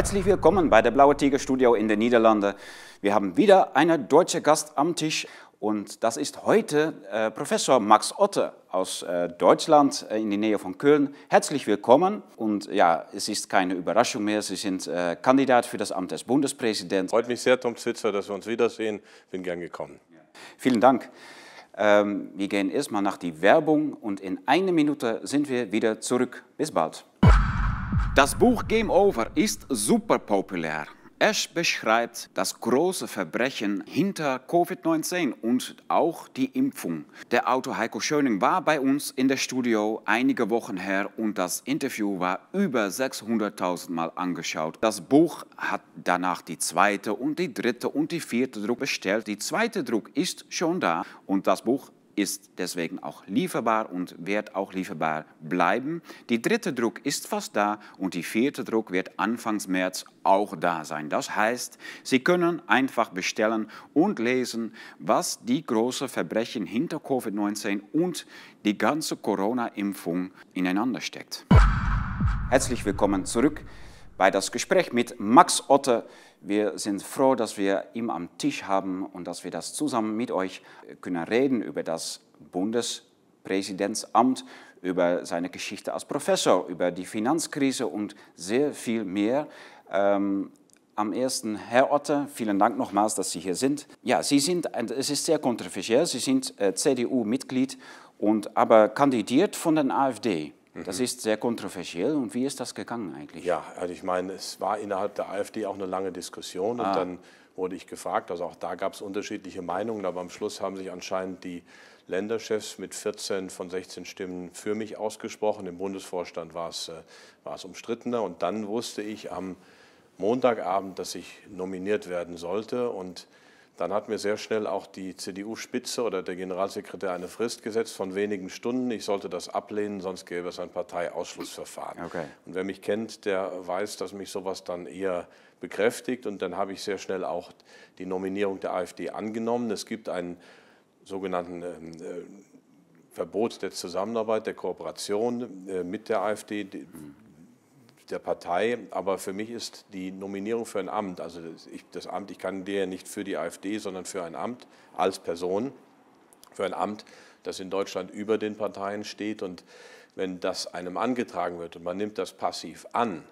Herzlich willkommen bei der Blaue Tiger Studio in den Niederlanden. Wir haben wieder einen deutschen Gast am Tisch und das ist heute äh, Professor Max Otte aus äh, Deutschland äh, in die Nähe von Köln. Herzlich willkommen und ja, es ist keine Überraschung mehr, Sie sind äh, Kandidat für das Amt des Bundespräsidenten. Freut mich sehr, Tom Zwitzer, dass wir uns wiedersehen. Bin gern gekommen. Ja. Vielen Dank. Ähm, wir gehen erstmal nach die Werbung und in einer Minute sind wir wieder zurück. Bis bald. Das Buch Game Over ist super populär. Es beschreibt das große Verbrechen hinter Covid-19 und auch die Impfung. Der Autor Heiko Schöning war bei uns in der Studio einige Wochen her und das Interview war über 600.000 Mal angeschaut. Das Buch hat danach die zweite und die dritte und die vierte Druck bestellt. Die zweite Druck ist schon da und das Buch ist deswegen auch lieferbar und wird auch lieferbar bleiben. Die dritte Druck ist fast da und die vierte Druck wird Anfangs März auch da sein. Das heißt, Sie können einfach bestellen und lesen, was die großen Verbrechen hinter Covid-19 und die ganze Corona-Impfung ineinander steckt. Herzlich willkommen zurück bei das Gespräch mit Max Otte. Wir sind froh, dass wir ihn am Tisch haben und dass wir das zusammen mit euch können reden über das Bundespräsidentsamt, über seine Geschichte als Professor, über die Finanzkrise und sehr viel mehr. Ähm, am ersten, Herr Otter, vielen Dank nochmals, dass Sie hier sind. Ja, Sie sind, es ist sehr kontroversiell, Sie sind äh, CDU-Mitglied und aber kandidiert von der AfD. Das mhm. ist sehr kontroversiell. Und wie ist das gegangen eigentlich? Ja, also ich meine, es war innerhalb der AfD auch eine lange Diskussion. Ah. Und dann wurde ich gefragt, also auch da gab es unterschiedliche Meinungen, aber am Schluss haben sich anscheinend die Länderchefs mit 14 von 16 Stimmen für mich ausgesprochen. Im Bundesvorstand war es, äh, war es umstrittener. Und dann wusste ich am Montagabend, dass ich nominiert werden sollte. Und dann hat mir sehr schnell auch die CDU-Spitze oder der Generalsekretär eine Frist gesetzt von wenigen Stunden. Ich sollte das ablehnen, sonst gäbe es ein Parteiausschlussverfahren. Okay. Und wer mich kennt, der weiß, dass mich sowas dann eher bekräftigt. Und dann habe ich sehr schnell auch die Nominierung der AfD angenommen. Es gibt einen sogenannten ähm, äh, Verbot der Zusammenarbeit, der Kooperation äh, mit der AfD. Mhm der Partei, aber für mich ist die Nominierung für ein Amt, also ich, das Amt, ich kandidiere nicht für die AfD, sondern für ein Amt als Person, für ein Amt, das in Deutschland über den Parteien steht. Und wenn das einem angetragen wird und man nimmt das passiv an,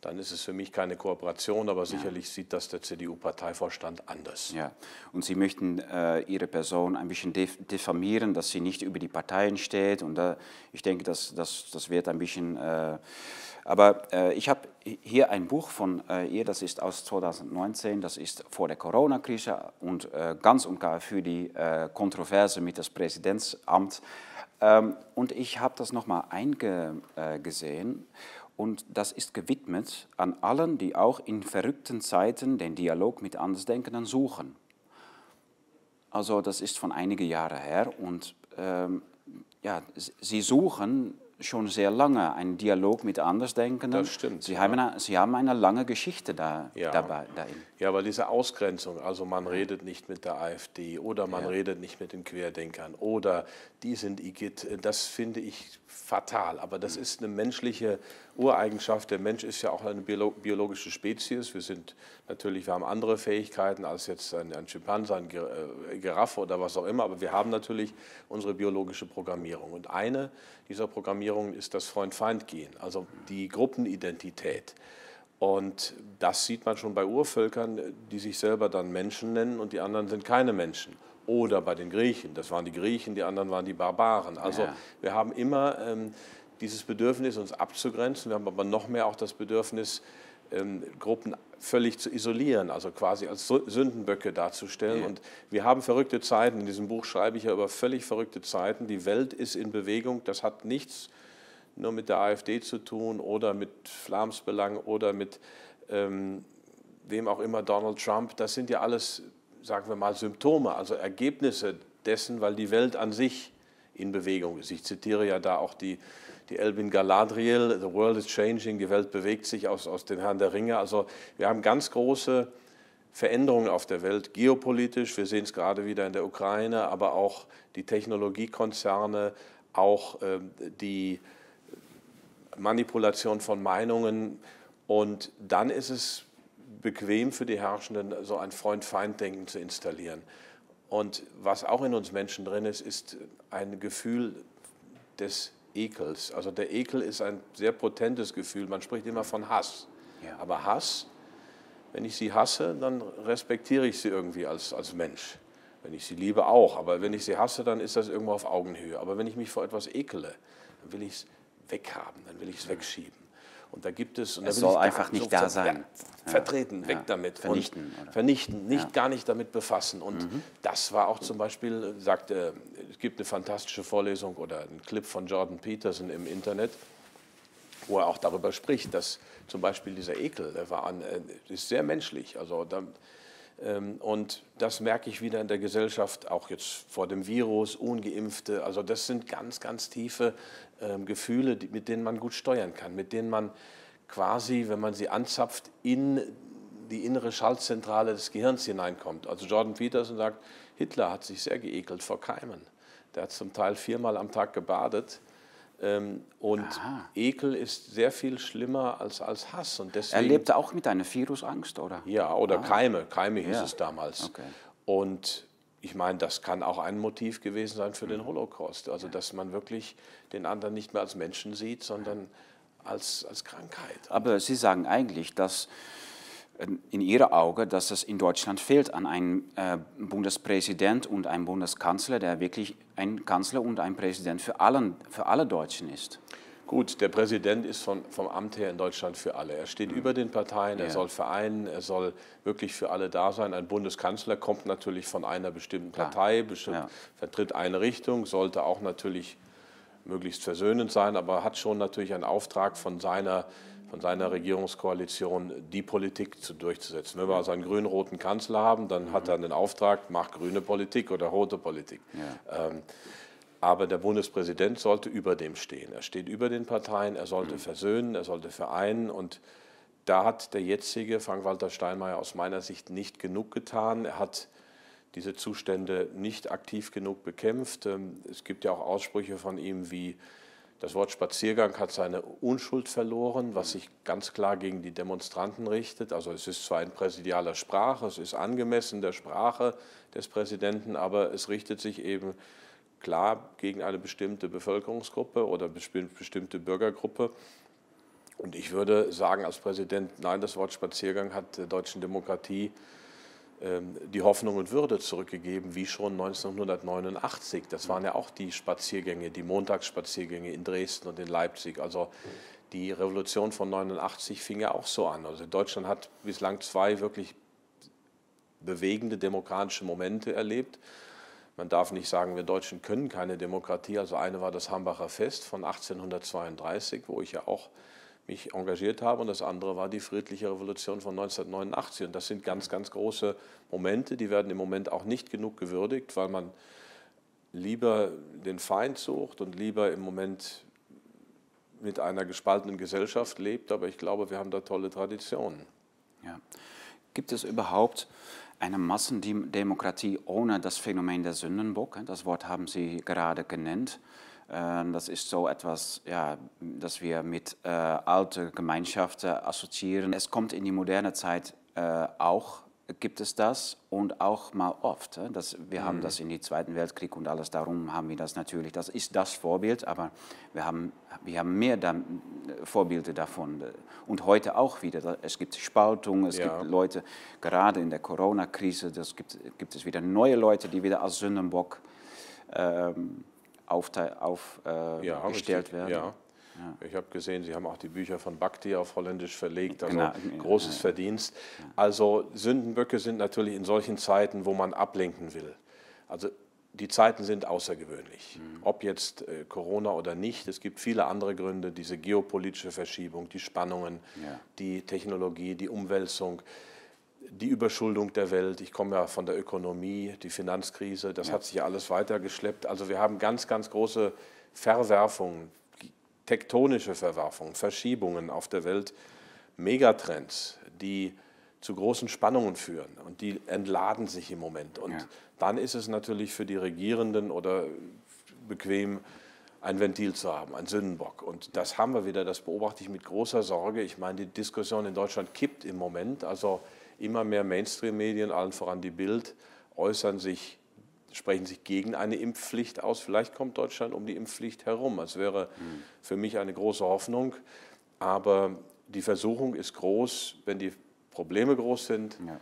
dann ist es für mich keine Kooperation, aber sicherlich ja. sieht das der CDU-Parteivorstand anders. Ja, und Sie möchten äh, Ihre Person ein bisschen diffamieren, dass sie nicht über die Parteien steht. Und äh, ich denke, das, das, das wird ein bisschen äh, aber äh, ich habe hier ein Buch von äh, ihr, das ist aus 2019, das ist vor der Corona-Krise und äh, ganz und gar für die äh, Kontroverse mit dem Präsidentsamt. Ähm, und ich habe das nochmal eingesehen und das ist gewidmet an allen, die auch in verrückten Zeiten den Dialog mit Andersdenkenden suchen. Also das ist von einigen Jahren her und ähm, ja, sie suchen schon sehr lange einen Dialog mit Andersdenkenden. Das stimmt. Sie, ja. haben, eine, Sie haben eine lange Geschichte da, ja. dabei. Dahin. Ja, weil diese Ausgrenzung, also man redet nicht mit der AfD oder man ja. redet nicht mit den Querdenkern oder die sind IGIT, das finde ich fatal. Aber das mhm. ist eine menschliche Ureigenschaft. Der Mensch ist ja auch eine biologische Spezies. Wir sind natürlich, wir haben andere Fähigkeiten als jetzt ein, ein Schimpanse, ein äh, Giraffe oder was auch immer, aber wir haben natürlich unsere biologische Programmierung. Und eine dieser Programmierungen ist das Freund-Feind-Gehen, also die Gruppenidentität. Und das sieht man schon bei Urvölkern, die sich selber dann Menschen nennen und die anderen sind keine Menschen. Oder bei den Griechen, das waren die Griechen, die anderen waren die Barbaren. Also ja. wir haben immer ähm, dieses Bedürfnis, uns abzugrenzen. Wir haben aber noch mehr auch das Bedürfnis, ähm, Gruppen völlig zu isolieren, also quasi als Sündenböcke darzustellen. Ja. Und wir haben verrückte Zeiten. In diesem Buch schreibe ich ja über völlig verrückte Zeiten. Die Welt ist in Bewegung. Das hat nichts nur mit der AfD zu tun oder mit Flamsbelang oder mit ähm, wem auch immer, Donald Trump. Das sind ja alles, sagen wir mal, Symptome, also Ergebnisse dessen, weil die Welt an sich in Bewegung ist. Ich zitiere ja da auch die die Elvin Galadriel, The World is Changing, die Welt bewegt sich aus, aus den Herrn der Ringe. Also wir haben ganz große Veränderungen auf der Welt, geopolitisch, wir sehen es gerade wieder in der Ukraine, aber auch die Technologiekonzerne, auch äh, die Manipulation von Meinungen. Und dann ist es bequem für die Herrschenden, so ein Freund-Feind-Denken zu installieren. Und was auch in uns Menschen drin ist, ist ein Gefühl des Ekels. Also der Ekel ist ein sehr potentes Gefühl. Man spricht immer von Hass. Ja. Aber Hass, wenn ich sie hasse, dann respektiere ich sie irgendwie als, als Mensch. Wenn ich sie liebe, auch. Aber wenn ich sie hasse, dann ist das irgendwo auf Augenhöhe. Aber wenn ich mich vor etwas ekele, dann will ich es weghaben, dann will ich es wegschieben. Und da gibt es. es soll einfach nicht da sein. Ja, vertreten, ja. weg damit. Vernichten. vernichten, nicht ja. gar nicht damit befassen. Und mhm. das war auch zum Beispiel, sagte, es gibt eine fantastische Vorlesung oder einen Clip von Jordan Peterson im Internet, wo er auch darüber spricht, dass zum Beispiel dieser Ekel, der war an, äh, ist sehr menschlich. Also da, ähm, und das merke ich wieder in der Gesellschaft, auch jetzt vor dem Virus, ungeimpfte. Also das sind ganz, ganz tiefe ähm, Gefühle, mit denen man gut steuern kann, mit denen man quasi, wenn man sie anzapft, in die innere Schaltzentrale des Gehirns hineinkommt. Also Jordan Peterson sagt, Hitler hat sich sehr geekelt vor Keimen. Der hat zum Teil viermal am Tag gebadet ähm, und Aha. Ekel ist sehr viel schlimmer als, als Hass. Und deswegen, er lebte auch mit einer Virusangst, oder? Ja, oder ah. Keime. Keime hieß ja. es damals. Okay. Und ich meine, das kann auch ein Motiv gewesen sein für den mhm. Holocaust. Also, dass man wirklich den anderen nicht mehr als Menschen sieht, sondern als, als Krankheit. Aber Sie sagen eigentlich, dass in Ihren Augen, dass es in Deutschland fehlt an einem äh, Bundespräsident und einem Bundeskanzler, der wirklich ein Kanzler und ein Präsident für, allen, für alle Deutschen ist. Gut, der Präsident ist von, vom Amt her in Deutschland für alle. Er steht mhm. über den Parteien, er ja. soll vereinen, er soll wirklich für alle da sein. Ein Bundeskanzler kommt natürlich von einer bestimmten Partei, bestimmt, ja. vertritt eine Richtung, sollte auch natürlich möglichst versöhnend sein, aber hat schon natürlich einen Auftrag von seiner von seiner Regierungskoalition die Politik zu, durchzusetzen. Wenn wir also einen grün-roten Kanzler haben, dann mhm. hat er den Auftrag, macht grüne Politik oder rote Politik. Ja. Ähm, aber der Bundespräsident sollte über dem stehen. Er steht über den Parteien, er sollte mhm. versöhnen, er sollte vereinen und da hat der jetzige Frank-Walter Steinmeier aus meiner Sicht nicht genug getan. Er hat diese Zustände nicht aktiv genug bekämpft. Ähm, es gibt ja auch Aussprüche von ihm wie, das Wort Spaziergang hat seine Unschuld verloren, was sich ganz klar gegen die Demonstranten richtet. Also es ist zwar in präsidialer Sprache, es ist angemessen der Sprache des Präsidenten, aber es richtet sich eben klar gegen eine bestimmte Bevölkerungsgruppe oder bestimmte Bürgergruppe. Und ich würde sagen als Präsident, nein, das Wort Spaziergang hat der deutschen Demokratie ähm, die Hoffnung und Würde zurückgegeben, wie schon 1989. Das waren ja auch die Spaziergänge, die Montagsspaziergänge in Dresden und in Leipzig. Also die Revolution von 89 fing ja auch so an. Also Deutschland hat bislang zwei wirklich bewegende demokratische Momente erlebt. Man darf nicht sagen, wir Deutschen können keine Demokratie. Also eine war das Hambacher Fest von 1832, wo ich ja auch mich engagiert habe und das andere war die friedliche Revolution von 1989. Und das sind ganz, ganz große Momente, die werden im Moment auch nicht genug gewürdigt, weil man lieber den Feind sucht und lieber im Moment mit einer gespaltenen Gesellschaft lebt. Aber ich glaube, wir haben da tolle Traditionen. Ja. Gibt es überhaupt eine Massendemokratie ohne das Phänomen der Sündenbock? Das Wort haben Sie gerade genannt. Ähm, das ist so etwas, ja, das wir mit äh, alten Gemeinschaften assoziieren. Es kommt in die moderne Zeit äh, auch, gibt es das und auch mal oft. Äh, das, wir mhm. haben das in den Zweiten Weltkrieg und alles, darum haben wir das natürlich. Das ist das Vorbild, aber wir haben, wir haben mehr da, Vorbilder davon. Und heute auch wieder. Es gibt Spaltung, es ja. gibt Leute, gerade in der Corona-Krise, gibt, gibt es wieder neue Leute, die wieder als Sündenbock ähm, aufgestellt auf, äh, ja, werden. Ja. Ja. Ich habe gesehen, Sie haben auch die Bücher von Bhakti auf Holländisch verlegt, also genau. großes. Verdienst. Also Sündenböcke sind natürlich in solchen Zeiten, wo man ablenken will. Also die Zeiten sind außergewöhnlich. Mhm. Ob jetzt äh, Corona oder nicht, es gibt viele andere Gründe, diese geopolitische Verschiebung, die Spannungen, ja. die Technologie, die Umwälzung die Überschuldung der Welt, ich komme ja von der Ökonomie, die Finanzkrise, das ja. hat sich ja alles weitergeschleppt. Also wir haben ganz, ganz große Verwerfungen, tektonische Verwerfungen, Verschiebungen auf der Welt, Megatrends, die zu großen Spannungen führen und die entladen sich im Moment. Und ja. dann ist es natürlich für die Regierenden oder bequem, ein Ventil zu haben, ein Sündenbock. Und das haben wir wieder, das beobachte ich mit großer Sorge. Ich meine, die Diskussion in Deutschland kippt im Moment. Also immer mehr Mainstream-Medien, allen voran die Bild, äußern sich, sprechen sich gegen eine Impfpflicht aus. Vielleicht kommt Deutschland um die Impfpflicht herum. Das wäre für mich eine große Hoffnung. Aber die Versuchung ist groß, wenn die Probleme groß sind, ja.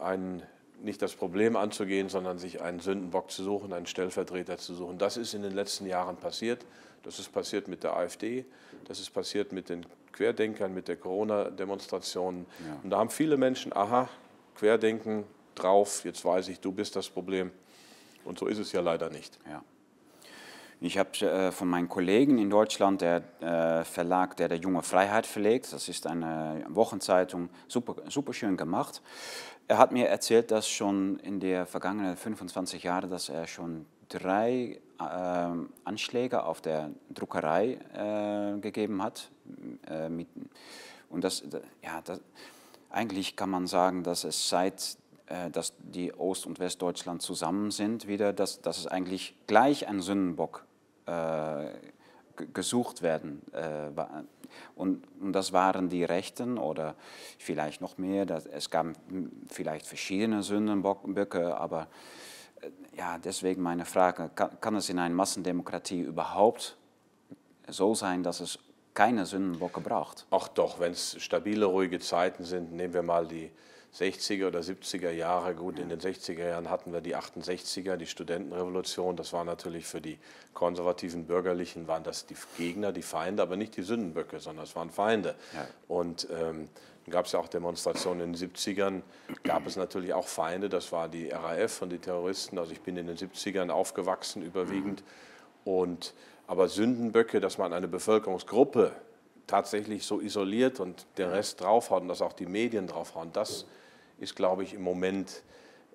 ein, nicht das Problem anzugehen, sondern sich einen Sündenbock zu suchen, einen Stellvertreter zu suchen. Das ist in den letzten Jahren passiert. Das ist passiert mit der AfD, das ist passiert mit den Querdenkern, mit der Corona-Demonstration. Ja. Und da haben viele Menschen, aha, Querdenken drauf, jetzt weiß ich, du bist das Problem. Und so ist es ja leider nicht. Ja. Ich habe äh, von meinen Kollegen in Deutschland, der äh, Verlag, der der Junge Freiheit verlegt, das ist eine Wochenzeitung, super, super schön gemacht. Er hat mir erzählt, dass schon in den vergangenen 25 Jahren, dass er schon drei äh, Anschläge auf der Druckerei äh, gegeben hat. Äh, mit, und das, ja, das, eigentlich kann man sagen, dass es seit dass die Ost- und Westdeutschland zusammen sind, wieder, dass, dass es eigentlich gleich ein Sündenbock äh, gesucht werden. Äh, und, und, das waren die Rechten oder vielleicht noch mehr. Das, es gab vielleicht verschiedene Sündenböcke, aber äh, ja, deswegen meine Frage, kann, kann es in einer Massendemokratie überhaupt so sein, dass es keine Sündenbocke braucht? Ach doch, wenn es stabile, ruhige Zeiten sind, nehmen wir mal die 60er oder 70er Jahre. Gut, in den 60er Jahren hatten wir die 68er, die Studentenrevolution. Das war natürlich für die konservativen Bürgerlichen, waren das die Gegner, die Feinde, aber nicht die Sündenböcke, sondern es waren Feinde. Ja. Und ähm, dann gab es ja auch Demonstrationen in den 70ern, gab es natürlich auch Feinde, das war die RAF und die Terroristen. Also ich bin in den 70ern aufgewachsen überwiegend. Und, aber Sündenböcke, dass man eine Bevölkerungsgruppe tatsächlich so isoliert und den Rest draufhaut und dass auch die Medien draufhauen, das ist, glaube ich, im Moment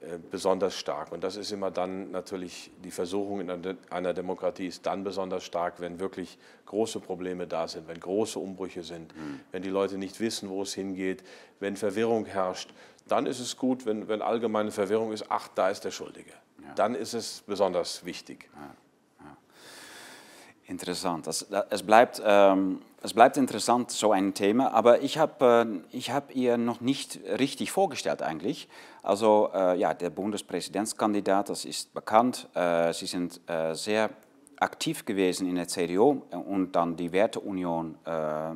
äh, besonders stark. Und das ist immer dann natürlich, die Versuchung in einer Demokratie ist dann besonders stark, wenn wirklich große Probleme da sind, wenn große Umbrüche sind, mhm. wenn die Leute nicht wissen, wo es hingeht, wenn Verwirrung herrscht. Dann ist es gut, wenn, wenn allgemeine Verwirrung ist, ach, da ist der Schuldige. Ja. Dann ist es besonders wichtig. Ja. Interessant. Das, es, bleibt, ähm, es bleibt interessant, so ein Thema, aber ich habe äh, hab ihr noch nicht richtig vorgestellt eigentlich. Also äh, ja, der Bundespräsidentskandidat, das ist bekannt. Äh, Sie sind äh, sehr aktiv gewesen in der CDU und dann die Werteunion äh, äh,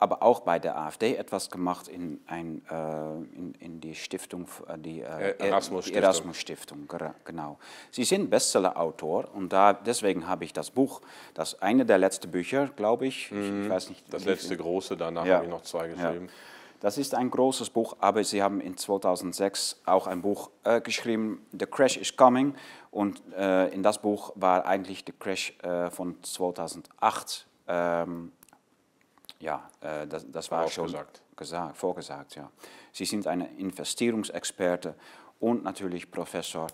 aber auch bei der AfD etwas gemacht in, ein, äh, in, in die Stiftung, äh, die äh, Erasmus Stiftung. Erasmus Stiftung, genau. Sie sind Bestseller-Autor und da, deswegen habe ich das Buch, das eine der letzten Bücher, glaube ich, mhm. ich weiß nicht. Das letzte große, danach ja. habe ich noch zwei geschrieben. Ja. Das ist ein großes Buch, aber Sie haben in 2006 auch ein Buch äh, geschrieben, The Crash is Coming. Und äh, in das Buch war eigentlich der Crash äh, von 2008 ähm, ja, äh, das, das war schon gesagt, vorgesagt. Ja. Sie sind ein Investierungsexperte und natürlich Professor,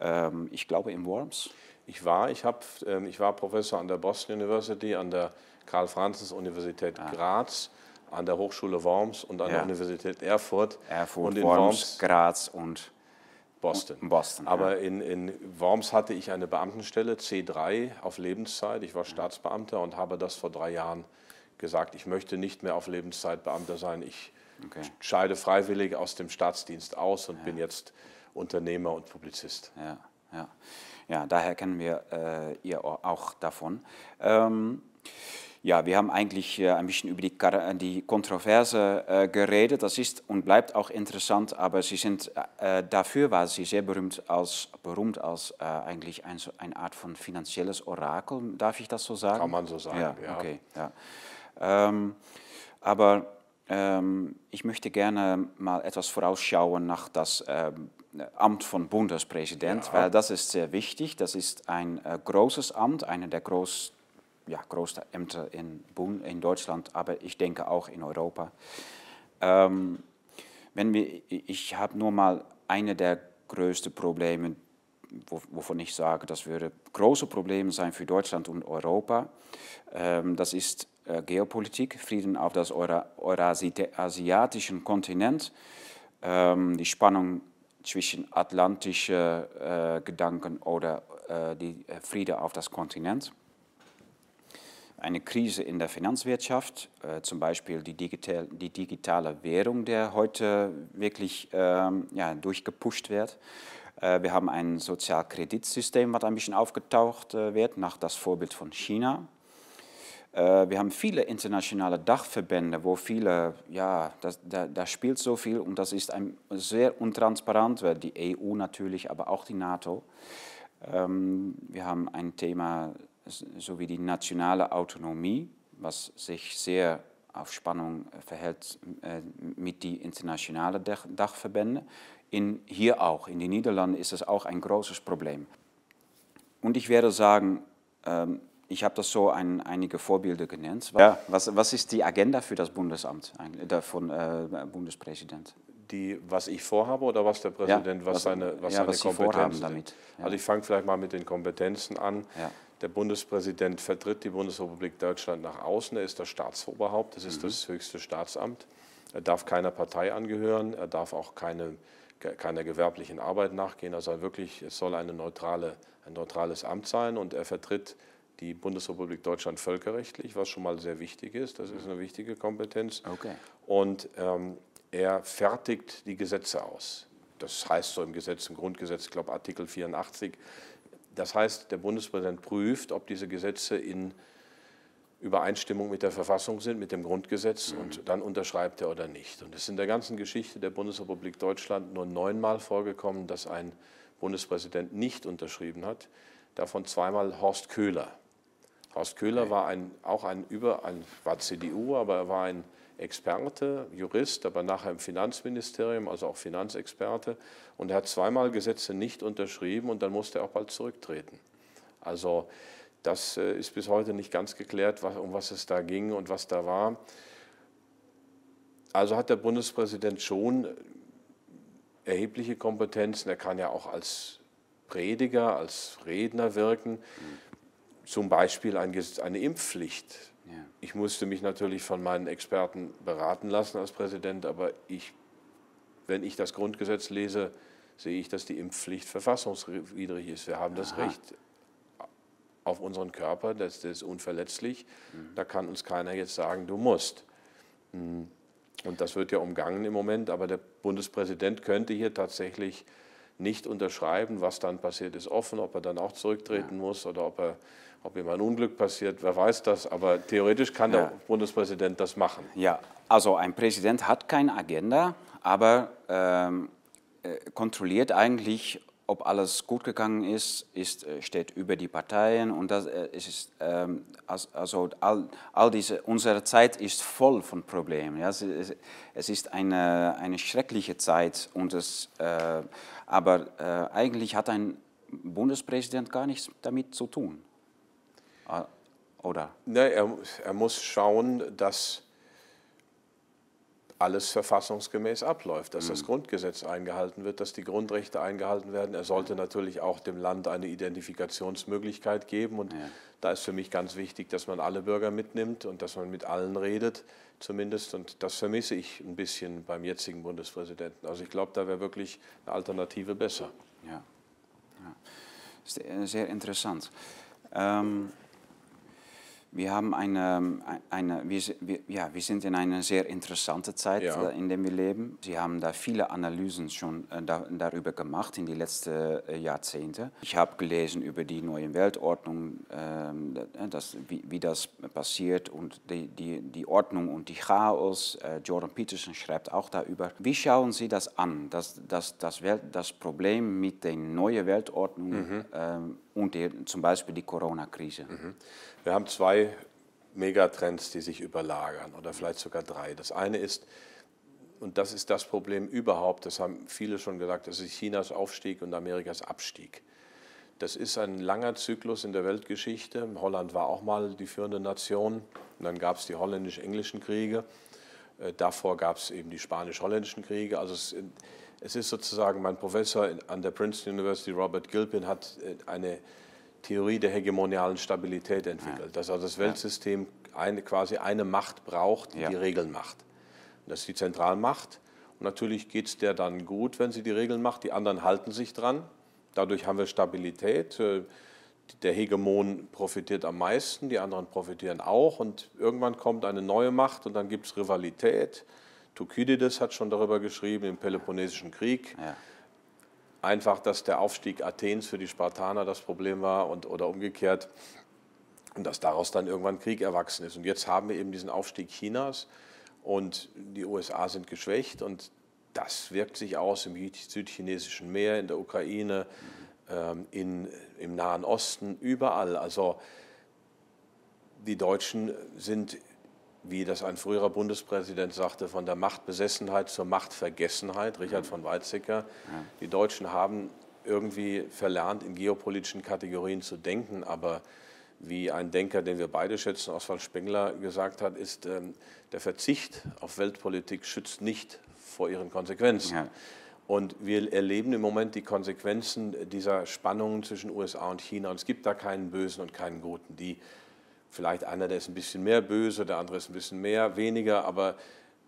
ähm, ich glaube, in Worms. Ich war, ich, hab, ähm, ich war Professor an der Boston University, an der Karl-Franzens-Universität ah. Graz, an der Hochschule Worms und an ja. der Universität Erfurt. Erfurt, und in Worms, Worms Graz und Boston. Boston Aber ja. in, in Worms hatte ich eine Beamtenstelle, C3, auf Lebenszeit. Ich war Staatsbeamter und habe das vor drei Jahren gesagt, ich möchte nicht mehr auf Lebenszeit Beamter sein. Ich okay. scheide freiwillig aus dem Staatsdienst aus und ja. bin jetzt Unternehmer und Publizist. Ja, ja. ja daher kennen wir äh, ihr auch davon. Ähm, ja, wir haben eigentlich äh, ein bisschen über die, die Kontroverse äh, geredet. Das ist und bleibt auch interessant, aber Sie sind, äh, dafür war sie sehr berühmt als, berühmt als äh, eigentlich ein, eine Art von finanzielles Orakel. Darf ich das so sagen? Kann man so sagen, ja. ja. Okay, ja. Ähm, aber ähm, ich möchte gerne mal etwas vorausschauen nach das ähm, Amt von Bundespräsident, ja. weil das ist sehr wichtig. Das ist ein äh, großes Amt, einer der groß, ja, größten Ämter in, Bund, in Deutschland, aber ich denke auch in Europa. Ähm, wenn wir, ich habe nur mal eine der größten Probleme, wovon ich sage, das würde große Probleme sein für Deutschland und Europa. Ähm, das ist Geopolitik, Frieden auf das eurasiatischen Kontinent, ähm, die Spannung zwischen atlantischen äh, Gedanken oder äh, die Friede auf das Kontinent. Eine Krise in der Finanzwirtschaft, äh, zum Beispiel die, digital, die, digitale Währung, der heute wirklich ähm, ja, durchgepusht wird. Äh, wir haben ein Sozialkreditsystem, was ein bisschen aufgetaucht äh, wird, nach das Vorbild von China. Äh, wir haben viele internationale Dachverbände, wo viele, ja, das, da, da, spielt so viel und das ist ein, sehr untransparent, die EU natürlich, aber auch die NATO. Ähm, wir haben ein Thema so wie die nationale Autonomie, was sich sehr auf Spannung verhält mit den internationalen Dachverbänden. In, hier auch, in den Niederlanden ist es auch ein großes Problem. Und ich werde sagen, ähm, ich habe das so ein, einige Vorbilder genannt. Ja, was, was ist die Agenda für das Bundesamt von äh, Bundespräsident? Die, was ich vorhabe oder was der Präsident, ja, was, was, seine, was ja, seine was Kompetenzen damit. Ja. Also ich fange vielleicht mal mit den Kompetenzen an. Der Bundespräsident vertritt die Bundesrepublik Deutschland nach außen. Er ist das Staatsoberhaupt, das ist mhm. das höchste Staatsamt. Er darf keiner Partei angehören, er darf auch keine, keiner gewerblichen Arbeit nachgehen. Also wirklich, es soll eine neutrale, ein neutrales Amt sein und er vertritt die Bundesrepublik Deutschland völkerrechtlich, was schon mal sehr wichtig ist. Das ist eine wichtige Kompetenz. Okay. Und ähm, er fertigt die Gesetze aus. Das heißt so im Gesetz, im Grundgesetz, ich glaube Artikel 84. Das heißt, der Bundespräsident prüft, ob diese Gesetze in Übereinstimmung mit der Verfassung sind, mit dem Grundgesetz mhm. und dann unterschreibt er oder nicht. Und es ist in der ganzen Geschichte der Bundesrepublik Deutschland nur neunmal vorgekommen, dass ein Bundespräsident nicht unterschrieben hat, davon zweimal Horst Köhler. Horst Köhler war ein, auch ein über, ein, war CDU, aber er war ein Experte, Jurist, aber nachher im Finanzministerium, also auch Finanzexperte. Und er hat zweimal Gesetze nicht unterschrieben und dann musste er auch bald zurücktreten. Also das äh, ist bis heute nicht ganz geklärt, um was es da ging und was da war. Also hat der Bundespräsident schon erhebliche Kompetenzen. Er kann ja auch als Prediger, als Redner wirken. Mhm zum Beispiel eine Impfpflicht. Ja. Ich musste mich natürlich von meinen Experten beraten lassen als Präsident, aber ich, wenn ich das Grundgesetz lese, sehe ich, dass die Impfpflicht verfassungswidrig ist. Wir haben das Aha. Recht auf unseren Körper, das, das ist unverletzlich. Mhm. Da kann uns keiner jetzt sagen, du musst. Mhm. Und das wird ja umgangen im Moment, aber der Bundespräsident könnte hier tatsächlich nicht unterschreiben. Was dann passiert, ist offen, ob er dann auch zurücktreten ja. muss oder ob er ob ihm ein Unglück passiert, wer weiß das, aber theoretisch kann ja. der Bundespräsident das machen. Ja, also ein Präsident hat keine Agenda, aber ähm, äh, kontrolliert eigentlich, ob alles gut gegangen ist, ist äh, steht über die Parteien und das äh, ist ähm, also all, all diese unsere Zeit ist voll von Problemen. Ja, es, es ist eine, eine schreckliche Zeit und es, äh, aber äh, eigentlich hat ein Bundespräsident gar nichts damit zu tun. Ah, oder? Ne, er, er muss schauen, dass alles verfassungsgemäß abläuft, dass mhm. das Grundgesetz eingehalten wird, dass die Grundrechte eingehalten werden. Er sollte natürlich auch dem Land eine Identifikationsmöglichkeit geben. Und ja. da ist für mich ganz wichtig, dass man alle Bürger mitnimmt und dass man mit allen redet, zumindest. Und das vermisse ich ein bisschen beim jetzigen Bundespräsidenten. Also ich glaube, da wäre wirklich eine Alternative besser. Ja, ja. sehr interessant. Ähm wir, haben eine, eine, wir, ja, wir sind in einer sehr interessanten Zeit, ja. in der wir leben. Sie haben da viele Analysen schon äh, da, darüber gemacht in den letzten äh, Jahrzehnten. Ich habe gelesen über die neue Weltordnung, äh, das, wie, wie, das passiert und die, die, die Ordnung und die Chaos. Äh, Jordan Peterson schreibt auch darüber. Wie schauen Sie das an, das, das, das, Welt, das Problem mit der neuen Weltordnung mhm. Ähm, und die, zum Beispiel die Corona-Krise? Mhm. Wir haben zwei Megatrends, die sich überlagern oder vielleicht sogar drei. Das eine ist, und das ist das Problem überhaupt, das haben viele schon gesagt, das ist Chinas Aufstieg und Amerikas Abstieg. Das ist ein langer Zyklus in der Weltgeschichte. Holland war auch mal die führende Nation. Und dann gab es die holländisch-englischen Kriege. Äh, davor gab es eben die spanisch-holländischen Kriege. Also es, es, ist sozusagen, mein Professor an der Princeton University, Robert Gilpin, hat äh, eine Theorie der hegemonialen Stabilität entwickelt, ja. dass also das Weltsystem eine, quasi eine Macht braucht, die ja. die Regeln macht. Und das ist die Zentralmacht. Und natürlich geht es der dann gut, wenn sie die Regeln macht. Die anderen halten sich dran. Dadurch haben wir Stabilität. Äh, der Hegemon profitiert am meisten, die anderen profitieren auch. Und irgendwann kommt eine neue Macht und dann gibt es Rivalität. Thukydides hat schon darüber geschrieben im Peloponnesischen Krieg. Ja. Einfach, dass der Aufstieg Athens für die Spartaner das Problem war und, oder umgekehrt. Und dass daraus dann irgendwann Krieg erwachsen ist. Und jetzt haben wir eben diesen Aufstieg Chinas und die USA sind geschwächt und das wirkt sich aus im südchinesischen Meer, in der Ukraine, ähm, in, im Nahen Osten, überall. Also die Deutschen sind, wie das ein früherer Bundespräsident sagte, von der Machtbesessenheit zur Machtvergessenheit, Richard von Weizsäcker. Die Deutschen haben irgendwie verlernt, in geopolitischen Kategorien zu denken, aber wie ein Denker, den wir beide schätzen, Oswald Spengler, gesagt hat, ist, ähm, der Verzicht auf Weltpolitik schützt nicht vor ihren Konsequenzen. Ja. Und wir erleben im Moment die Konsequenzen dieser Spannungen zwischen USA und China. Und es gibt da keinen Bösen und keinen Guten. Die, vielleicht einer, der ist ein bisschen mehr böse, der andere ist ein bisschen mehr, weniger, aber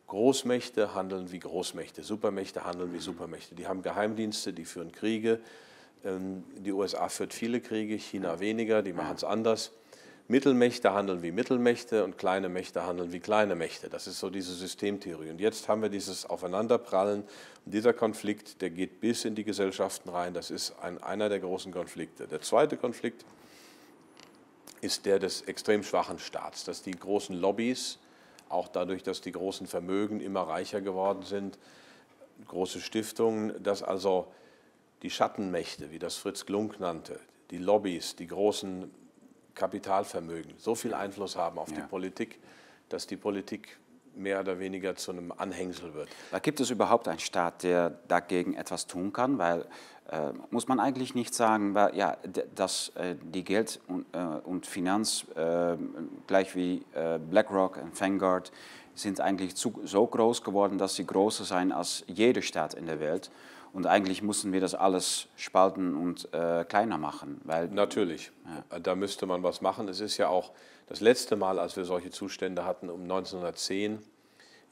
Großmächte handeln wie Großmächte, Supermächte handeln wie Supermächte. Die haben Geheimdienste, die führen Kriege. Ähm, die USA führt viele Kriege, China weniger, die machen es anders. Mittelmächte handeln wie Mittelmächte und kleine Mächte handeln wie kleine Mächte. Das ist so diese Systemtheorie. Und jetzt haben wir dieses Aufeinanderprallen. Und dieser Konflikt, der geht bis in die Gesellschaften rein. Das ist ein, einer der großen Konflikte. Der zweite Konflikt ist der des extrem schwachen Staats, dass die großen Lobbys, auch dadurch, dass die großen Vermögen immer reicher geworden sind, große Stiftungen, dass also die Schattenmächte, wie das Fritz Glunk nannte, die Lobbys, die großen Kapitalvermögen so viel Einfluss haben auf ja. die Politik, dass die Politik mehr oder weniger zu einem Anhängsel wird. Gibt es überhaupt einen Staat, der dagegen etwas tun kann? Weil äh, muss man eigentlich nicht sagen, weil, ja, dass äh, die Geld- und, äh, und Finanz, äh, gleich wie äh, BlackRock und Vanguard, sind eigentlich zu, so groß geworden, dass sie größer sein als jeder Staat in der Welt. Und eigentlich mussten wir das alles spalten und äh, kleiner machen. Weil, Natürlich, ja. da müsste man was machen. Es ist ja auch das letzte Mal, als wir solche Zustände hatten, um 1910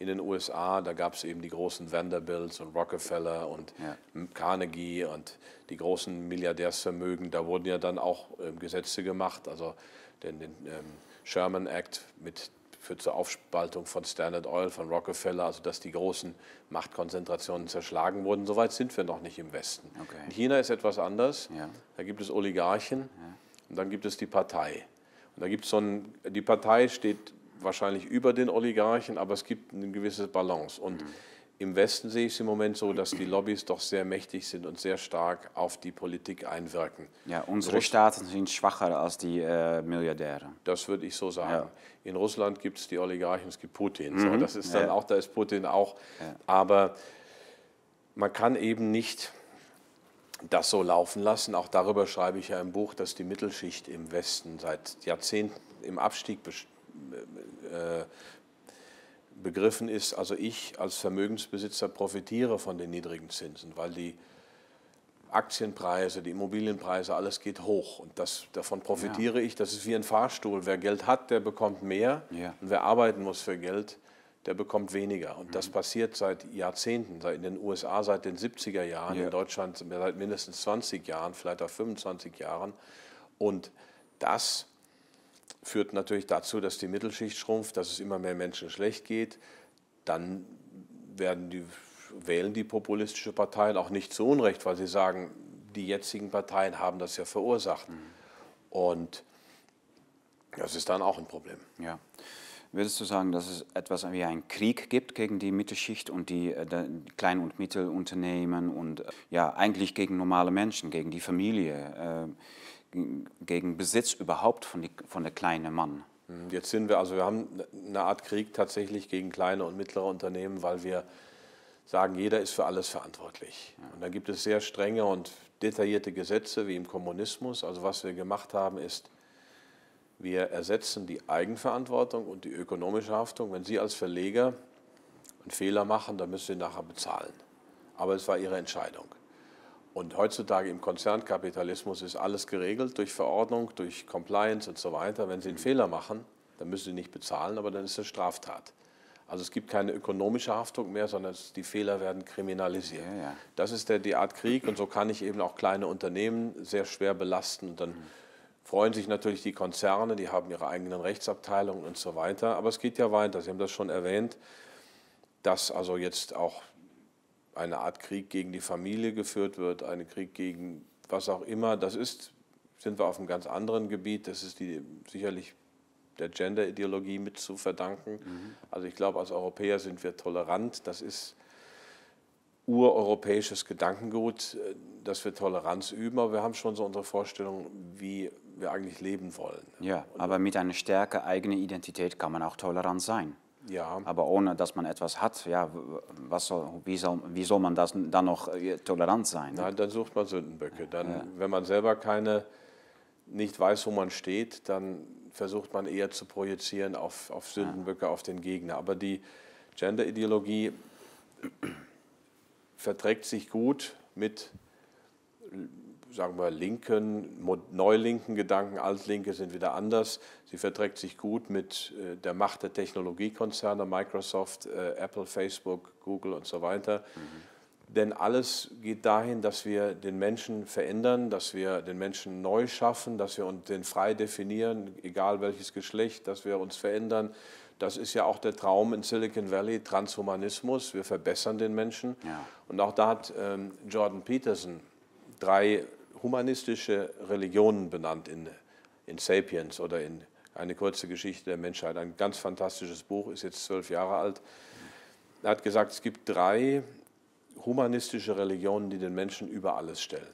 in den USA, da gab es eben die großen Vanderbilts und Rockefeller und ja. Carnegie und die großen Milliardärsvermögen. Da wurden ja dann auch äh, Gesetze gemacht, also den, den ähm, Sherman Act mit führt zur Aufspaltung von Standard Oil, von Rockefeller, also dass die großen Machtkonzentrationen zerschlagen wurden. Soweit sind wir noch nicht im Westen. Okay. In China ist etwas anders. Ja. Da gibt es Oligarchen ja. und dann gibt es die Partei. Und da gibt es so ein, die Partei steht wahrscheinlich über den Oligarchen, aber es gibt eine gewisse Balance. Und mhm. Im Westen sehe ich es im Moment so, dass die Lobbys doch sehr mächtig sind und sehr stark auf die Politik einwirken. Ja, unsere Staaten sind schwacher als die äh, Milliardäre. Das würde ich so sagen. Ja. In Russland gibt es die Oligarchen, es gibt Putin. Mhm. So, das ist dann ja. auch, da ist Putin auch. Ja. Aber man kann eben nicht das so laufen lassen. Auch darüber schreibe ich ja im Buch, dass die Mittelschicht im Westen seit Jahrzehnten im Abstieg äh, begriffen ist, also ich als Vermögensbesitzer profitiere von den niedrigen Zinsen, weil die Aktienpreise, die Immobilienpreise, alles geht hoch und das, davon profitiere ja. ich. Das ist wie ein Fahrstuhl. Wer Geld hat, der bekommt mehr ja. und wer arbeiten muss für Geld, der bekommt weniger. Und mhm. das passiert seit Jahrzehnten, in den USA seit den 70er Jahren, ja. in Deutschland seit mindestens 20 Jahren, vielleicht auch 25 Jahren. Und das führt natürlich dazu, dass die Mittelschicht schrumpft, dass es immer mehr Menschen schlecht geht. Dann werden die, wählen die populistische Parteien auch nicht zu Unrecht, weil sie sagen, die jetzigen Parteien haben das ja verursacht. Mhm. Und das ist dann auch ein Problem. Ja. Würdest du sagen, dass es etwas wie einen Krieg gibt gegen die Mittelschicht und die, äh, die Klein- und Mittelunternehmen und äh, ja, eigentlich gegen normale Menschen, gegen die Familie? Äh, gegen Besitz überhaupt von, die, von der kleinen Mann. Hm, jetzt sind wir, also wir haben eine Art Krieg tatsächlich gegen kleine und mittlere Unternehmen, weil wir sagen, jeder ist für alles verantwortlich. Und da gibt es sehr strenge und detaillierte Gesetze wie im Kommunismus. Also was wir gemacht haben ist, wir ersetzen die Eigenverantwortung und die ökonomische Haftung. Wenn Sie als Verleger einen Fehler machen, dann müssen Sie nachher bezahlen. Aber es war Ihre Entscheidung. Und heutzutage im Konzernkapitalismus ist alles geregelt durch Verordnung, durch Compliance und so weiter. Wenn Sie einen Fehler machen, dann müssen Sie nicht bezahlen, aber dann ist es Straftat. Also es gibt keine ökonomische Haftung mehr, sondern die Fehler werden kriminalisiert. Ja, ja. Das ist der, die Art Krieg und so kann ich eben auch kleine Unternehmen sehr schwer belasten. Und dann mhm. Freuen sich natürlich die Konzerne, die haben ihre eigenen Rechtsabteilungen und so weiter. Aber es geht ja weiter. Sie haben das schon erwähnt, dass also jetzt auch eine Art Krieg gegen die Familie geführt wird, ein Krieg gegen was auch immer. Das ist, sind wir auf einem ganz anderen Gebiet. Das ist die sicherlich der Gender-Ideologie mit zu verdanken. Mhm. Also ich glaube, als Europäer sind wir tolerant. Das ist ureuropäisches Gedankengut, äh, dass wir Toleranz üben, aber wir haben schon so unsere Vorstellung, wie wir eigentlich leben wollen. Ja, aber mit einer stärker eigenen Identität kann man auch tolerant sein. Ja. Aber ohne dass man etwas hat, ja, was soll, wie, soll, wie soll man das dann noch äh, tolerant sein? Nein, dann sucht man Sündenböcke. Dann, ja. Wenn man selber keine, nicht weiß, wo man steht, dann versucht man eher zu projizieren auf, auf Sündenböcke, ja. auf den Gegner. Aber die Gender-Ideologie verträgt sich gut mit, sagen wir, linken, neulinken Gedanken. Altlinke sind wieder anders. Sie verträgt sich gut mit äh, der Macht der Technologiekonzerne, Microsoft, äh, Apple, Facebook, Google und so weiter. Mhm denn alles geht dahin, dass wir den Menschen verändern, dass wir den Menschen neu schaffen, dass wir uns den frei definieren, egal welches Geschlecht, dass wir uns verändern. Das ist ja auch der Traum in Silicon Valley, Transhumanismus. Wir verbessern den Menschen. Ja. Und auch da hat ähm, Jordan Peterson drei humanistische Religionen benannt in, in Sapiens oder in eine kurze Geschichte der Menschheit. Ein ganz fantastisches Buch, ist jetzt zwölf Jahre alt. Er hat gesagt, es gibt drei humanistische Religionen, die den Menschen über alles stellen.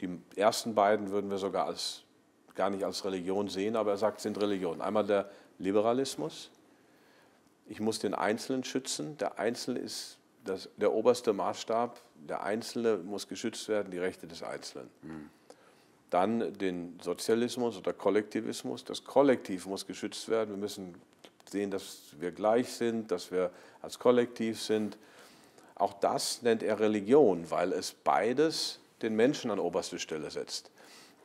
Die ersten beiden würden wir sogar als, gar nicht als Religion sehen, aber er sagt, sind Religionen. Einmal der Liberalismus. Ich muss den Einzelnen schützen. Der Einzelne ist das, der oberste Maßstab. Der Einzelne muss geschützt werden, die Rechte des Einzelnen. Mhm. Dann den Sozialismus oder Kollektivismus. Das Kollektiv muss geschützt werden. Wir müssen sehen, dass wir gleich sind, dass wir als Kollektiv sind. Auch das nennt er Religion, weil es beides den Menschen an oberste Stelle setzt.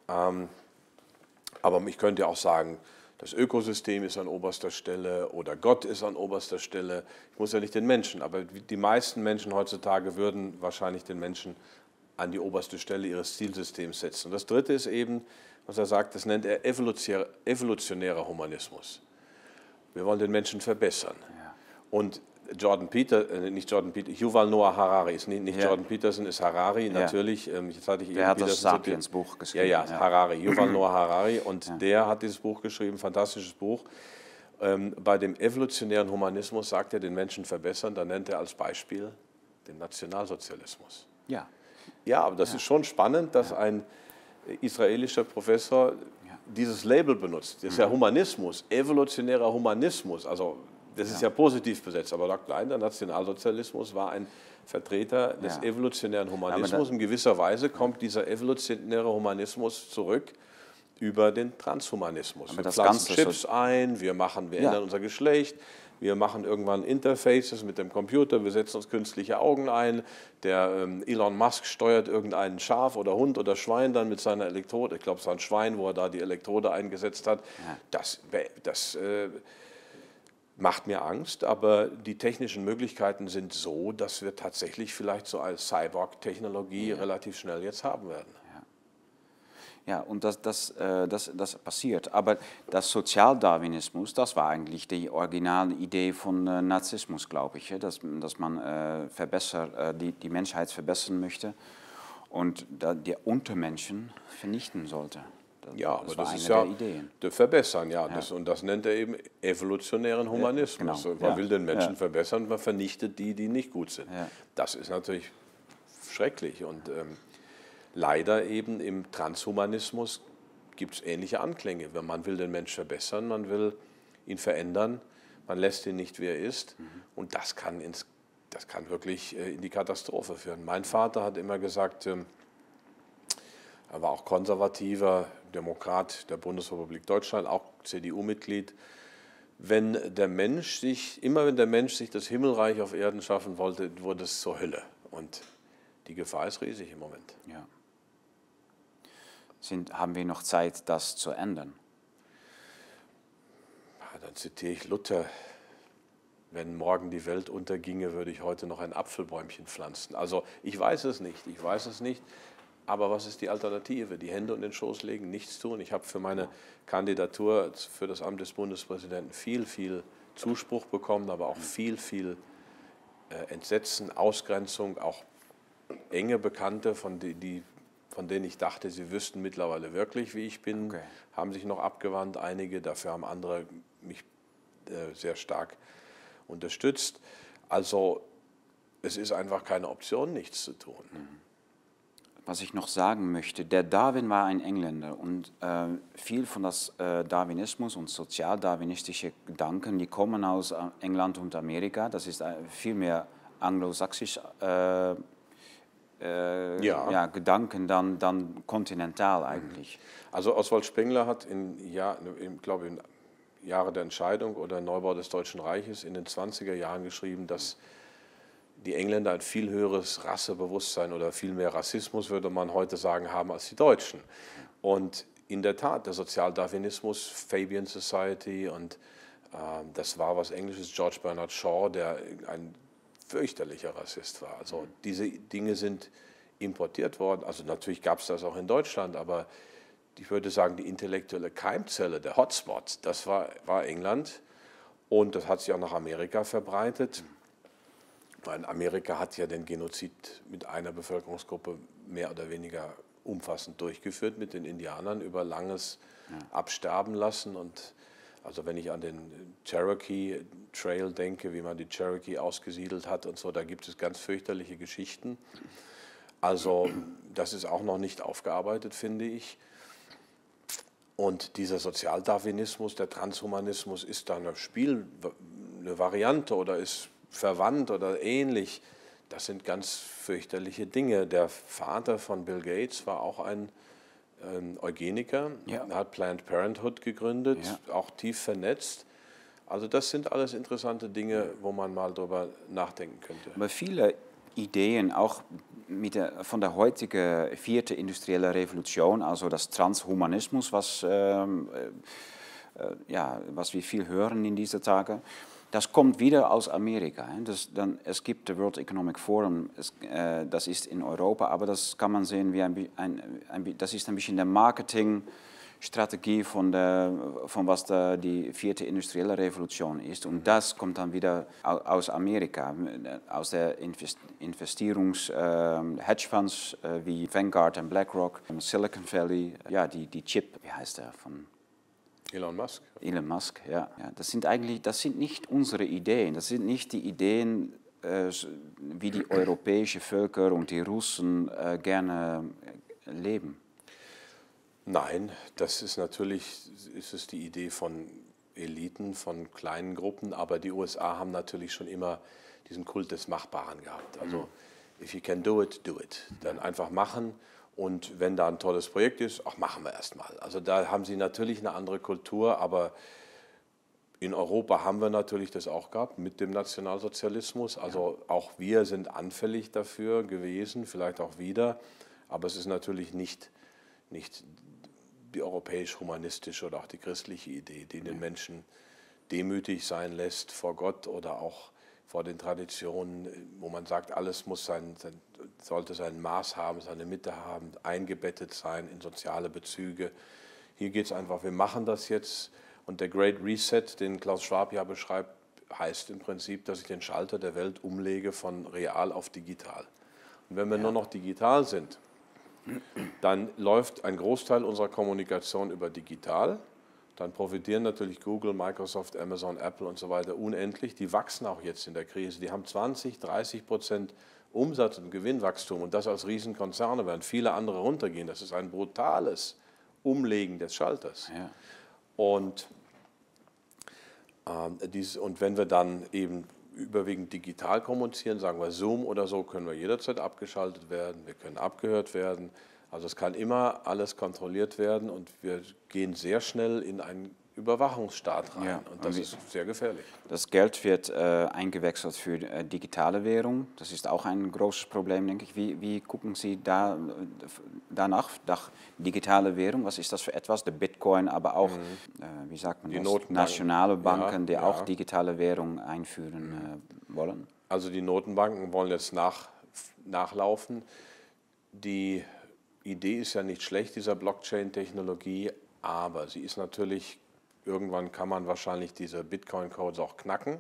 Ähm, aber ich könnte auch sagen, das Ökosystem ist an oberster Stelle oder Gott ist an oberster Stelle. Ich muss ja nicht den Menschen, aber die meisten Menschen heutzutage würden wahrscheinlich den Menschen an die oberste Stelle ihres Zielsystems setzen. Und das Dritte ist eben, was er sagt, das nennt er evolutionärer Humanismus. Wir wollen den Menschen verbessern. Und Jordan Peter, äh, nicht Jordan Peter, Yuval Noah Harari ist nicht, nicht ja. Jordan Peterson, ist Harari natürlich. Ähm, jetzt hatte ich der hat das Sapiens-Buch geschrieben. Ja, ja, ja, Harari, Yuval Noah Harari. Und ja. der hat dieses Buch geschrieben, fantastisches Buch. Ähm, bei dem evolutionären Humanismus sagt er, den Menschen verbessern, da nennt er als Beispiel den Nationalsozialismus. Ja. Ja, aber das ist schon spannend, dass ein israelischer Professor dieses Label benutzt. Das ist ja mhm. Humanismus, evolutionärer Humanismus. Also das ist ja positiv besetzt, aber sagt, nein, der Nationalsozialismus war ein Vertreter des ja. evolutionären Humanismus. In gewisser Weise kommt dieser evolutionäre Humanismus zurück über den Transhumanismus. Aber wir pflanzen Chips so ein, wir, machen, wir ja. ändern unser Geschlecht, wir machen irgendwann Interfaces mit dem Computer, wir setzen uns künstliche Augen ein. Der ähm, Elon Musk steuert irgendeinen Schaf oder Hund oder Schwein dann mit seiner Elektrode. Ich glaube, es war ein Schwein, wo er da die Elektrode eingesetzt hat. Ja. Das, das äh, macht mir Angst, aber die technischen Möglichkeiten sind so, dass wir tatsächlich vielleicht so als Cyborg-Technologie ja. relativ schnell jetzt haben werden. Ja, und das, das, äh, das, das passiert. Aber das Sozialdarwinismus, das war eigentlich die originale Idee von äh, Narzissmus, glaube ich. Dass, dass man äh, verbessert, die, die Menschheit verbessern möchte und die Untermenschen vernichten sollte. Ja, aber das, ist ja der verbessern, ja. ja. Das, und das nennt er eben evolutionären Humanismus. Genau. Man ja. will den Menschen ja. verbessern, man vernichtet die, die nicht gut sind. Das ist natürlich schrecklich. Und ähm, leider eben im Transhumanismus gibt es ähnliche Anklänge. Man will den Menschen verbessern, man will ihn verändern, man lässt ihn nicht, wie er ist. Mhm. Und das kann, ins, das kann wirklich äh, in die Katastrophe führen. Mein Vater hat immer gesagt, ähm, er war auch konservativer Demokrat der Bundesrepublik Deutschland, auch CDU-Mitglied. Wenn der Mensch sich, immer wenn der Mensch sich das Himmelreich auf Erden schaffen wollte, wurde es zur Hölle. Und die Gefahr ist riesig im Moment. Ja. Sind, haben wir noch Zeit, das zu ändern? Ja, dann zitiere ich Luther. wenn morgen die Welt unterginge, würde ich heute noch ein Apfelbäumchen pflanzen. Also ich weiß es nicht, ich weiß es nicht. Aber was ist die Alternative? Die Hände in den Schoß legen, nichts tun. Ich habe für meine Kandidatur für das Amt des Bundespräsidenten viel, viel Zuspruch bekommen, aber auch viel, viel äh, Entsetzen, Ausgrenzung, auch enge Bekannte, von, die, die, von denen ich dachte, sie wüssten mittlerweile wirklich, wie ich bin, okay. haben sich noch abgewandt. Einige, dafür haben andere mich äh, sehr stark unterstützt. Also es ist einfach keine Option, nichts zu tun. Mhm. Was ich noch sagen möchte, der Darwin war ein Engländer und äh, viel von das äh, Darwinismus und sozialdarwinistische Gedanken, die kommen aus äh, England und Amerika. Das ist äh, viel mehr anglosächsisch äh, äh, ja. ja. Gedanken dann, dann kontinental eigentlich. Also Oswald Spengler hat in, ja, in, glaube in Jahre der Entscheidung oder Neubau des Deutschen Reiches in den 20er Jahren geschrieben, dass die Engländer ein viel höheres Rassebewusstsein oder viel mehr Rassismus, würde man heute sagen, haben als die Deutschen. Und in der Tat, der Sozialdarwinismus, Fabian Society und äh, das war was Englisches, George Bernard Shaw, der ein fürchterlicher Rassist war. Also diese Dinge sind importiert worden. Also natürlich gab es das auch in Deutschland, aber ich würde sagen, die intellektuelle Keimzelle, der Hotspot, das war, war England und das hat sich auch nach Amerika verbreitet. Weil Amerika hat ja den Genozid mit einer Bevölkerungsgruppe mehr oder weniger umfassend durchgeführt, mit den Indianern über langes ja. Absterben lassen. Und also wenn ich an den Cherokee Trail denke, wie man die Cherokee ausgesiedelt hat und so, da gibt es ganz fürchterliche Geschichten. Also das ist auch noch nicht aufgearbeitet, finde ich. Und dieser Sozialdarwinismus, der Transhumanismus ist da ein Spiel, eine Variante oder ist verwandt oder ähnlich. Das sind ganz fürchterliche Dinge. Der Vater von Bill Gates war auch ein ähm, Eugeniker, ja. hat Planned Parenthood gegründet, ja. auch tief vernetzt. Also das sind alles interessante Dinge, wo man mal drüber nachdenken könnte. Aber viele Ideen, auch mit der, von der heutigen vierten industriellen Revolution, also das Transhumanismus, was, ähm, äh, äh, ja, was wir viel hören in diesen Tagen, das kommt wieder aus Amerika. Das, dann, es gibt das World Economic Forum, es, äh, das ist in Europa, aber das kann man sehen wie ein, ein, ein das ist ein bisschen der Marketing. Strategie von, der, von was der, die vierte industrielle Revolution ist. Und das kommt dann wieder aus Amerika, aus der Investierungs-, äh, Hedgefonds äh, wie Vanguard und BlackRock, Silicon Valley, ja, die, die Chip, wie heißt der, von Elon Musk. Elon Musk, ja. ja. Das sind eigentlich, das sind nicht unsere Ideen, das sind nicht die Ideen, äh, wie die europäischen Völker und die Russen äh, gerne leben. Nein, das ist natürlich ist es die Idee von Eliten, von kleinen Gruppen, aber die USA haben natürlich schon immer diesen Kult des Machbaren gehabt. Also, mhm. if you can do it, do it. Dann einfach machen und wenn da ein tolles Projekt ist, ach, machen wir erst mal. Also da haben sie natürlich eine andere Kultur, aber in Europa haben wir natürlich das auch gehabt mit dem Nationalsozialismus. Also auch wir sind anfällig dafür gewesen, vielleicht auch wieder. Aber es ist natürlich nicht, nicht die europäisch-humanistische oder auch die christliche Idee, die den Menschen demütig sein lässt vor Gott oder auch vor den Traditionen, wo man sagt, alles muss sein, sein, sollte sein Maß haben, seine Mitte haben, eingebettet sein in soziale Bezüge. Hier geht es einfach, wir machen das jetzt. Und der Great Reset, den Klaus Schwab ja beschreibt, heißt im Prinzip, dass ich den Schalter der Welt umlege von real auf digital. Und wenn wir ja. nur noch digital sind, dann läuft ein Großteil unserer Kommunikation über digital. Dann profitieren natürlich Google, Microsoft, Amazon, Apple und so weiter unendlich. Die wachsen auch jetzt in der Krise. Die haben 20, 30 Prozent Umsatz- und Gewinnwachstum und das als Riesenkonzerne, während viele andere runtergehen. Das ist ein brutales Umlegen des Schalters. Ja. Und, äh, dies, und wenn wir dann eben überwiegend digital kommunizieren, sagen wir Zoom oder so, können wir jederzeit abgeschaltet werden, wir können abgehört werden. Also es kann immer alles kontrolliert werden und wir gehen sehr schnell in ein, Überwachungsstaat rein. Ja, und das ist sehr gefährlich. Das Geld wird äh, eingewechselt für äh, digitale Währung. Das ist auch ein großes Problem, denke ich. Wie, wie gucken Sie da, äh, danach, nach digitale Währung? Was ist das für etwas? Der Bitcoin, aber auch, äh, wie sagt man Die das? Notenbanken. Nationale Banken, die Ja, auch ja. digitale Währung einführen äh, wollen. Also die Notenbanken wollen jetzt nach, nachlaufen. Die Idee ist ja nicht schlecht, dieser Blockchain-Technologie, aber sie ist natürlich, irgendwann kann man wahrscheinlich diese Bitcoin-Codes auch knacken.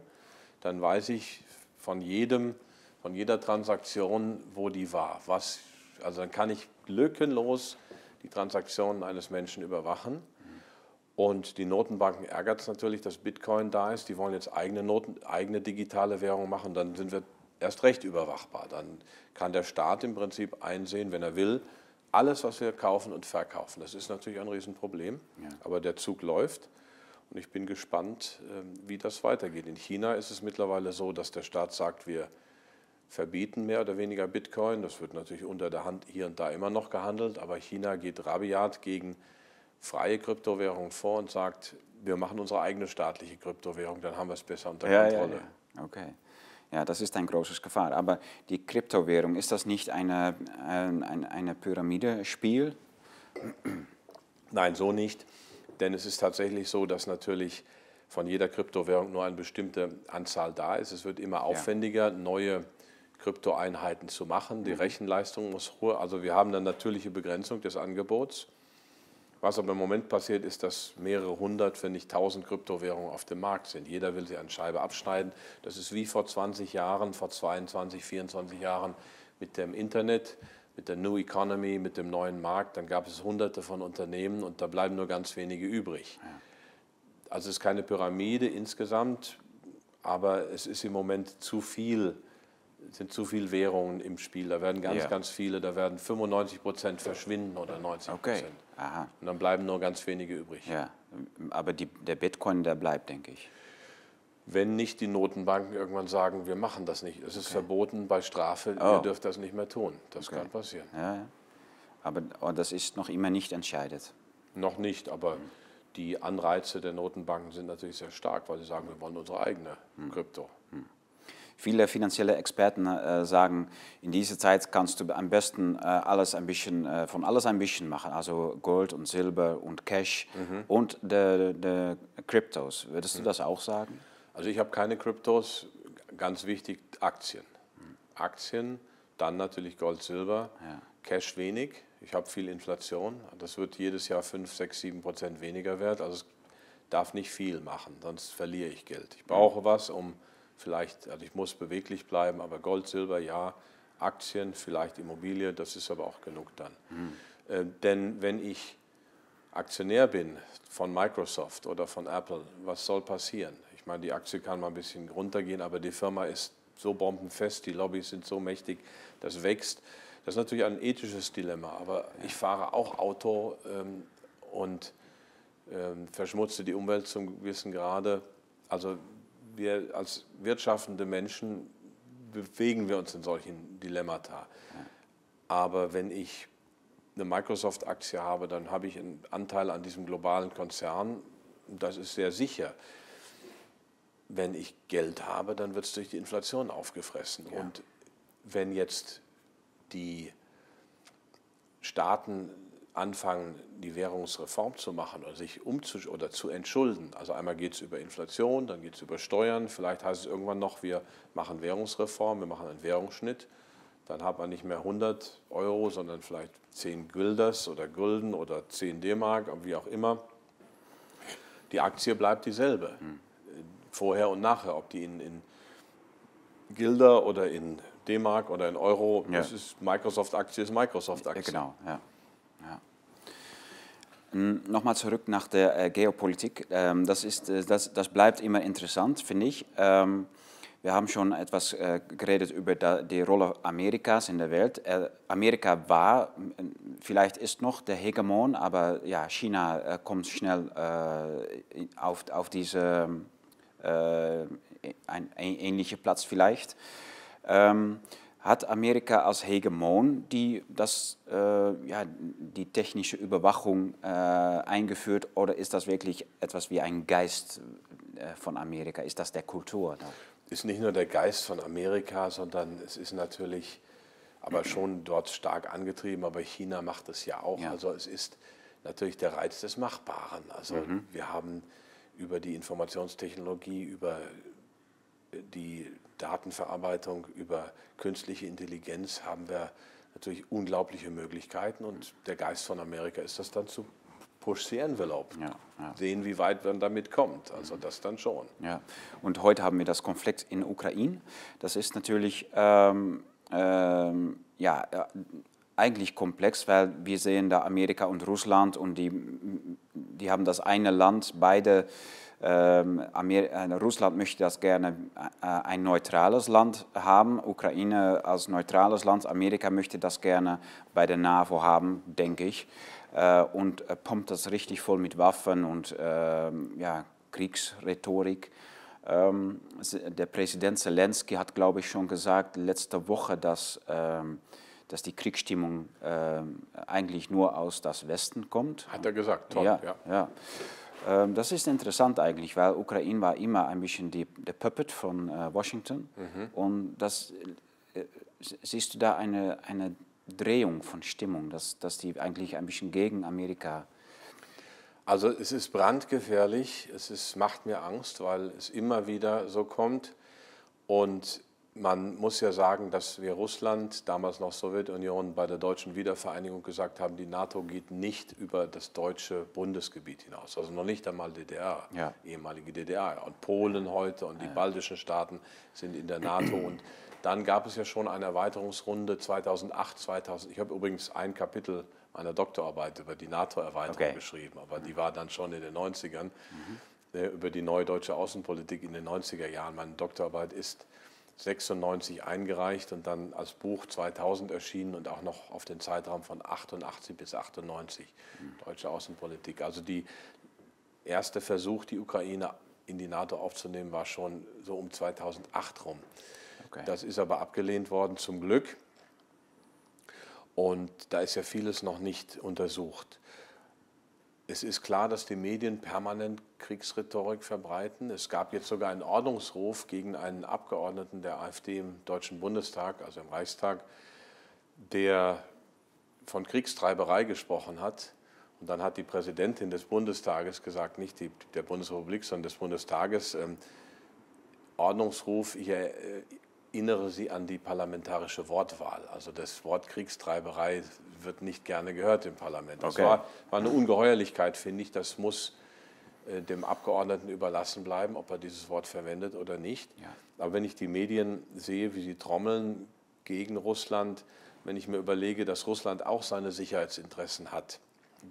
Dann weiß ich von jedem, von jeder Transaktion, wo die war. Was, also dann kann ich lückenlos die Transaktionen eines Menschen überwachen. Und die Notenbanken ärgert es natürlich, dass Bitcoin da ist. Die wollen jetzt eigene, Noten, eigene digitale Währung machen. Dann sind wir erst recht überwachbar. Dann kann der Staat im Prinzip einsehen, wenn er will, alles, was wir kaufen und verkaufen. Das ist natürlich ein Riesenproblem, aber der Zug läuft. Und ich bin gespannt, ähm, wie das weitergeht. In China ist es mittlerweile so, dass der Staat sagt, wir verbieten mehr oder weniger Bitcoin. Das wird natürlich unter der Hand hier und da immer noch gehandelt, aber China geht rabiat gegen freie Kryptowährungen vor und sagt, wir machen unsere eigene staatliche Kryptowährung, dann haben wir es besser unter Ja, ja, Kontrolle. ja. Okay. Ja, das ist ein großes Gefahr. Aber die Kryptowährung, ist das nicht eine, ein, ein eine Pyramidespiel? Nein, so nicht. Denn es ist tatsächlich so, dass natürlich von jeder Kryptowährung nur eine bestimmte Anzahl da ist. Es wird immer aufwendiger, neue Kryptoeinheiten zu machen. Die Rechenleistung muss hoch. Also wir haben eine natürliche Begrenzung des Angebots. Was aber im Moment passiert, ist, dass mehrere hundert, wenn nicht tausend Kryptowährungen auf dem Markt sind. Jeder will sie an Scheibe abschneiden. Das ist wie vor 20 Jahren, vor 22, 24 Jahren mit dem Internet, mit der New Economy, mit dem neuen Markt. Dann gab es hunderte von Unternehmen und da bleiben nur ganz wenige übrig. Also es ist keine Pyramide insgesamt, aber es ist im Moment zu viel, sind zu viele Währungen im Spiel. Da werden ganz, Ja. ganz viele, da werden 95 Prozent verschwinden oder 90 Okay. Prozent. Aha. Und dann bleiben nur ganz wenige übrig. Ja, aber die, der Bitcoin, der bleibt, denke ich. Wenn nicht die Notenbanken irgendwann sagen, wir machen das nicht, es ist verboten bei Strafe, Oh. ihr dürft das nicht mehr tun. Das kann passieren. Ja. Aber oh, das ist noch immer nicht entscheidet. Noch nicht, aber die Anreize der Notenbanken sind natürlich sehr stark, weil sie sagen, wir wollen unsere eigene Krypto. Viele finanzielle Experten äh, sagen, in dieser Zeit kannst du am besten äh, alles ein bisschen, äh, von alles ein bisschen machen. Also Gold und Silber und Cash und die, die Kryptos. Würdest du das auch sagen? Also ich habe keine Kryptos, ganz wichtig Aktien. Aktien, dann natürlich Gold, Silber, Cash wenig. Ich habe viel Inflation, das wird jedes Jahr 5, 6, 7 Prozent weniger wert. Also es darf nicht viel machen, sonst verliere ich Geld. Ich brauche was, um vielleicht, also ich muss beweglich bleiben, aber Gold, Silber ja, Aktien, vielleicht Immobilie, das ist aber auch genug dann. Äh, denn wenn ich Aktionär bin von Microsoft oder von Apple, was soll passieren? Ich meine, die Aktie kann mal ein bisschen runtergehen, aber die Firma ist so bombenfest, die Lobbys sind so mächtig, das wächst. Das ist natürlich ein ethisches Dilemma, aber ich fahre auch Auto ähm, und ähm, verschmutze die Umwelt zum gewissen Grade. Also wir als wirtschaftende Menschen bewegen wir uns in solchen Dilemmata. Aber wenn ich eine Microsoft-Aktie habe, dann habe ich einen Anteil an diesem globalen Konzern. Das ist sehr sicher. Wenn ich Geld habe, dann wird es durch die Inflation aufgefressen. Und wenn jetzt die Staaten anfangen, die Währungsreform zu machen oder sich umzu oder zu entschulden. Also einmal geht es über Inflation, dann geht es über Steuern. Vielleicht heißt es irgendwann noch, wir machen Währungsreform, wir machen einen Währungsschnitt. Dann hat man nicht mehr 100 Euro, sondern vielleicht 10 Guilders oder Gulden oder 10 D-Mark, wie auch immer. Die Aktie bleibt dieselbe. Vorher und nachher, ob die in, in Gilder oder in D-Mark oder in Euro, Ja. das ist Microsoft-Aktie, ist Microsoft-Aktie. Ja, genau, ja. Mm, Nochmal zurück nach der äh, Geopolitik. Ähm, das, ist, äh, das, das bleibt immer interessant, finde ich. Ähm, wir haben schon etwas äh, geredet über die Rolle Amerikas in der Welt. Amerika war, äh, vielleicht ist noch der Hegemon, aber ja, China kommt schnell auf, auf diese äh, ein, ein ähnliche Platz vielleicht. Ähm, hat Amerika als Hegemon die, das, äh, ja, die technische Überwachung äh, eingeführt oder ist das wirklich etwas wie ein Geist äh, von Amerika? Ist das der Kultur? Ist nicht nur der Geist von Amerika, sondern es ist natürlich aber schon dort stark angetrieben, aber China macht es ja auch. Ja. Also es ist natürlich der Reiz des Machbaren. Also mhm. wir haben über die Informationstechnologie, über die Datenverarbeitung, über künstliche Intelligenz haben wir natürlich unglaubliche Möglichkeiten und der Geist von Amerika ist das dann zu push the envelope. Ja, ja. Sehen, wie weit man damit kommt. Also das dann schon. Ja. Und heute haben wir das Konflikt in Ukraine. Das ist natürlich ähm, ähm, ja, eigentlich komplex, weil wir sehen da Amerika und Russland und die, die haben das eine Land, beide äh, Russland möchte das gerne äh, ein neutrales Land haben, Ukraine als neutrales Land, Amerika möchte das gerne bei der NAVO haben, denke ich, äh, und pumpt das richtig voll mit Waffen und ähm, ja, Kriegsrhetorik. Ähm, der Präsident Zelensky hat, glaube ich, schon gesagt letzte Woche, dass, dass die Kriegsstimmung eigentlich nur aus dem Westen kommt. Hat er gesagt, toll. Ja, ja. ja. Ähm, das ist interessant eigentlich, weil Ukraine war immer ein bisschen die, der Puppet von äh, Washington. Mhm. Und das, siehst du da eine, eine Drehung von Stimmung, dass, dass die eigentlich ein bisschen gegen Amerika also es ist brandgefährlich, es ist, macht mir Angst, weil es immer wieder so kommt. Und man muss ja sagen, dass wir Russland, damals noch Sowjetunion, bei der deutschen Wiedervereinigung gesagt haben, die NATO geht nicht über das deutsche Bundesgebiet hinaus. Also noch nicht einmal DDR, ja. ehemalige DDR. Und Polen heute und die baltischen Staaten sind in der NATO. Und dann gab es ja schon eine Erweiterungsrunde 2008, 2000. Ich habe übrigens ein Kapitel meiner Doktorarbeit über die NATO-Erweiterung okay. geschrieben, aber die war dann schon in den 90ern. Mhm. Äh, über die neue deutsche Außenpolitik in den 90er Jahren. Meine Doktorarbeit ist 96 eingereicht und dann als Buch 2000 erschienen und auch noch auf den Zeitraum von 88 bis 98 deutsche Außenpolitik. Also die erste Versuch, die Ukraine in die NATO aufzunehmen, war schon so um 2008 rum. Okay. Das ist aber abgelehnt worden, zum Glück. Und da ist ja vieles noch nicht untersucht. Es ist klar, dass die Medien permanent Kriegsrhetorik verbreiten. Es gab jetzt sogar einen Ordnungsruf gegen einen Abgeordneten der AfD im Deutschen Bundestag, also im Reichstag, der von Kriegstreiberei gesprochen hat. Und dann hat die Präsidentin des Bundestages gesagt, nicht die, der Bundesrepublik, sondern des Bundestages, ähm, Ordnungsruf, ich erinnere Sie an die parlamentarische Wortwahl. Also das Wort Kriegstreiberei wird nicht gerne gehört im Parlament. Das okay. war, war, eine Ungeheuerlichkeit, finde ich. Das muss äh, dem Abgeordneten überlassen bleiben, ob er dieses Wort verwendet oder nicht. Ja. Aber wenn ich die Medien sehe, wie sie trommeln gegen Russland, wenn ich mir überlege, dass Russland auch seine Sicherheitsinteressen hat,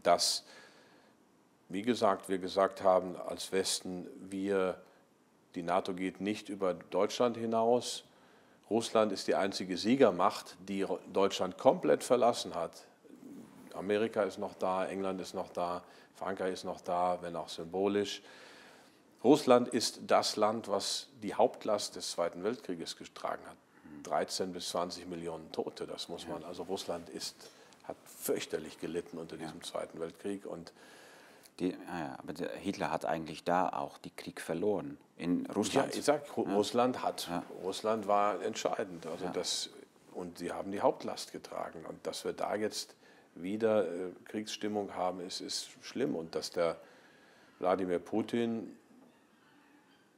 dass, wie gesagt, wir gesagt haben als Westen, wir, die NATO geht nicht über Deutschland hinaus, Russland ist die einzige Siegermacht, die Deutschland komplett verlassen hat. Amerika ist noch da, England ist noch da, Frankreich ist noch da, wenn auch symbolisch. Russland ist das Land, was die Hauptlast des Zweiten Weltkrieges getragen hat. 13 bis 20 Millionen Tote, das muss man. Also Russland ist, hat fürchterlich gelitten unter diesem Zweiten Weltkrieg und die, aber Hitler hat eigentlich da auch den Krieg verloren in Russland. Ja, ich sage, ja. Russland hat, ja. Russland war entscheidend. Also ja. das, und sie haben die Hauptlast getragen. Und dass wir da jetzt wieder äh, Kriegsstimmung haben, ist, ist schlimm. Und dass der Wladimir Putin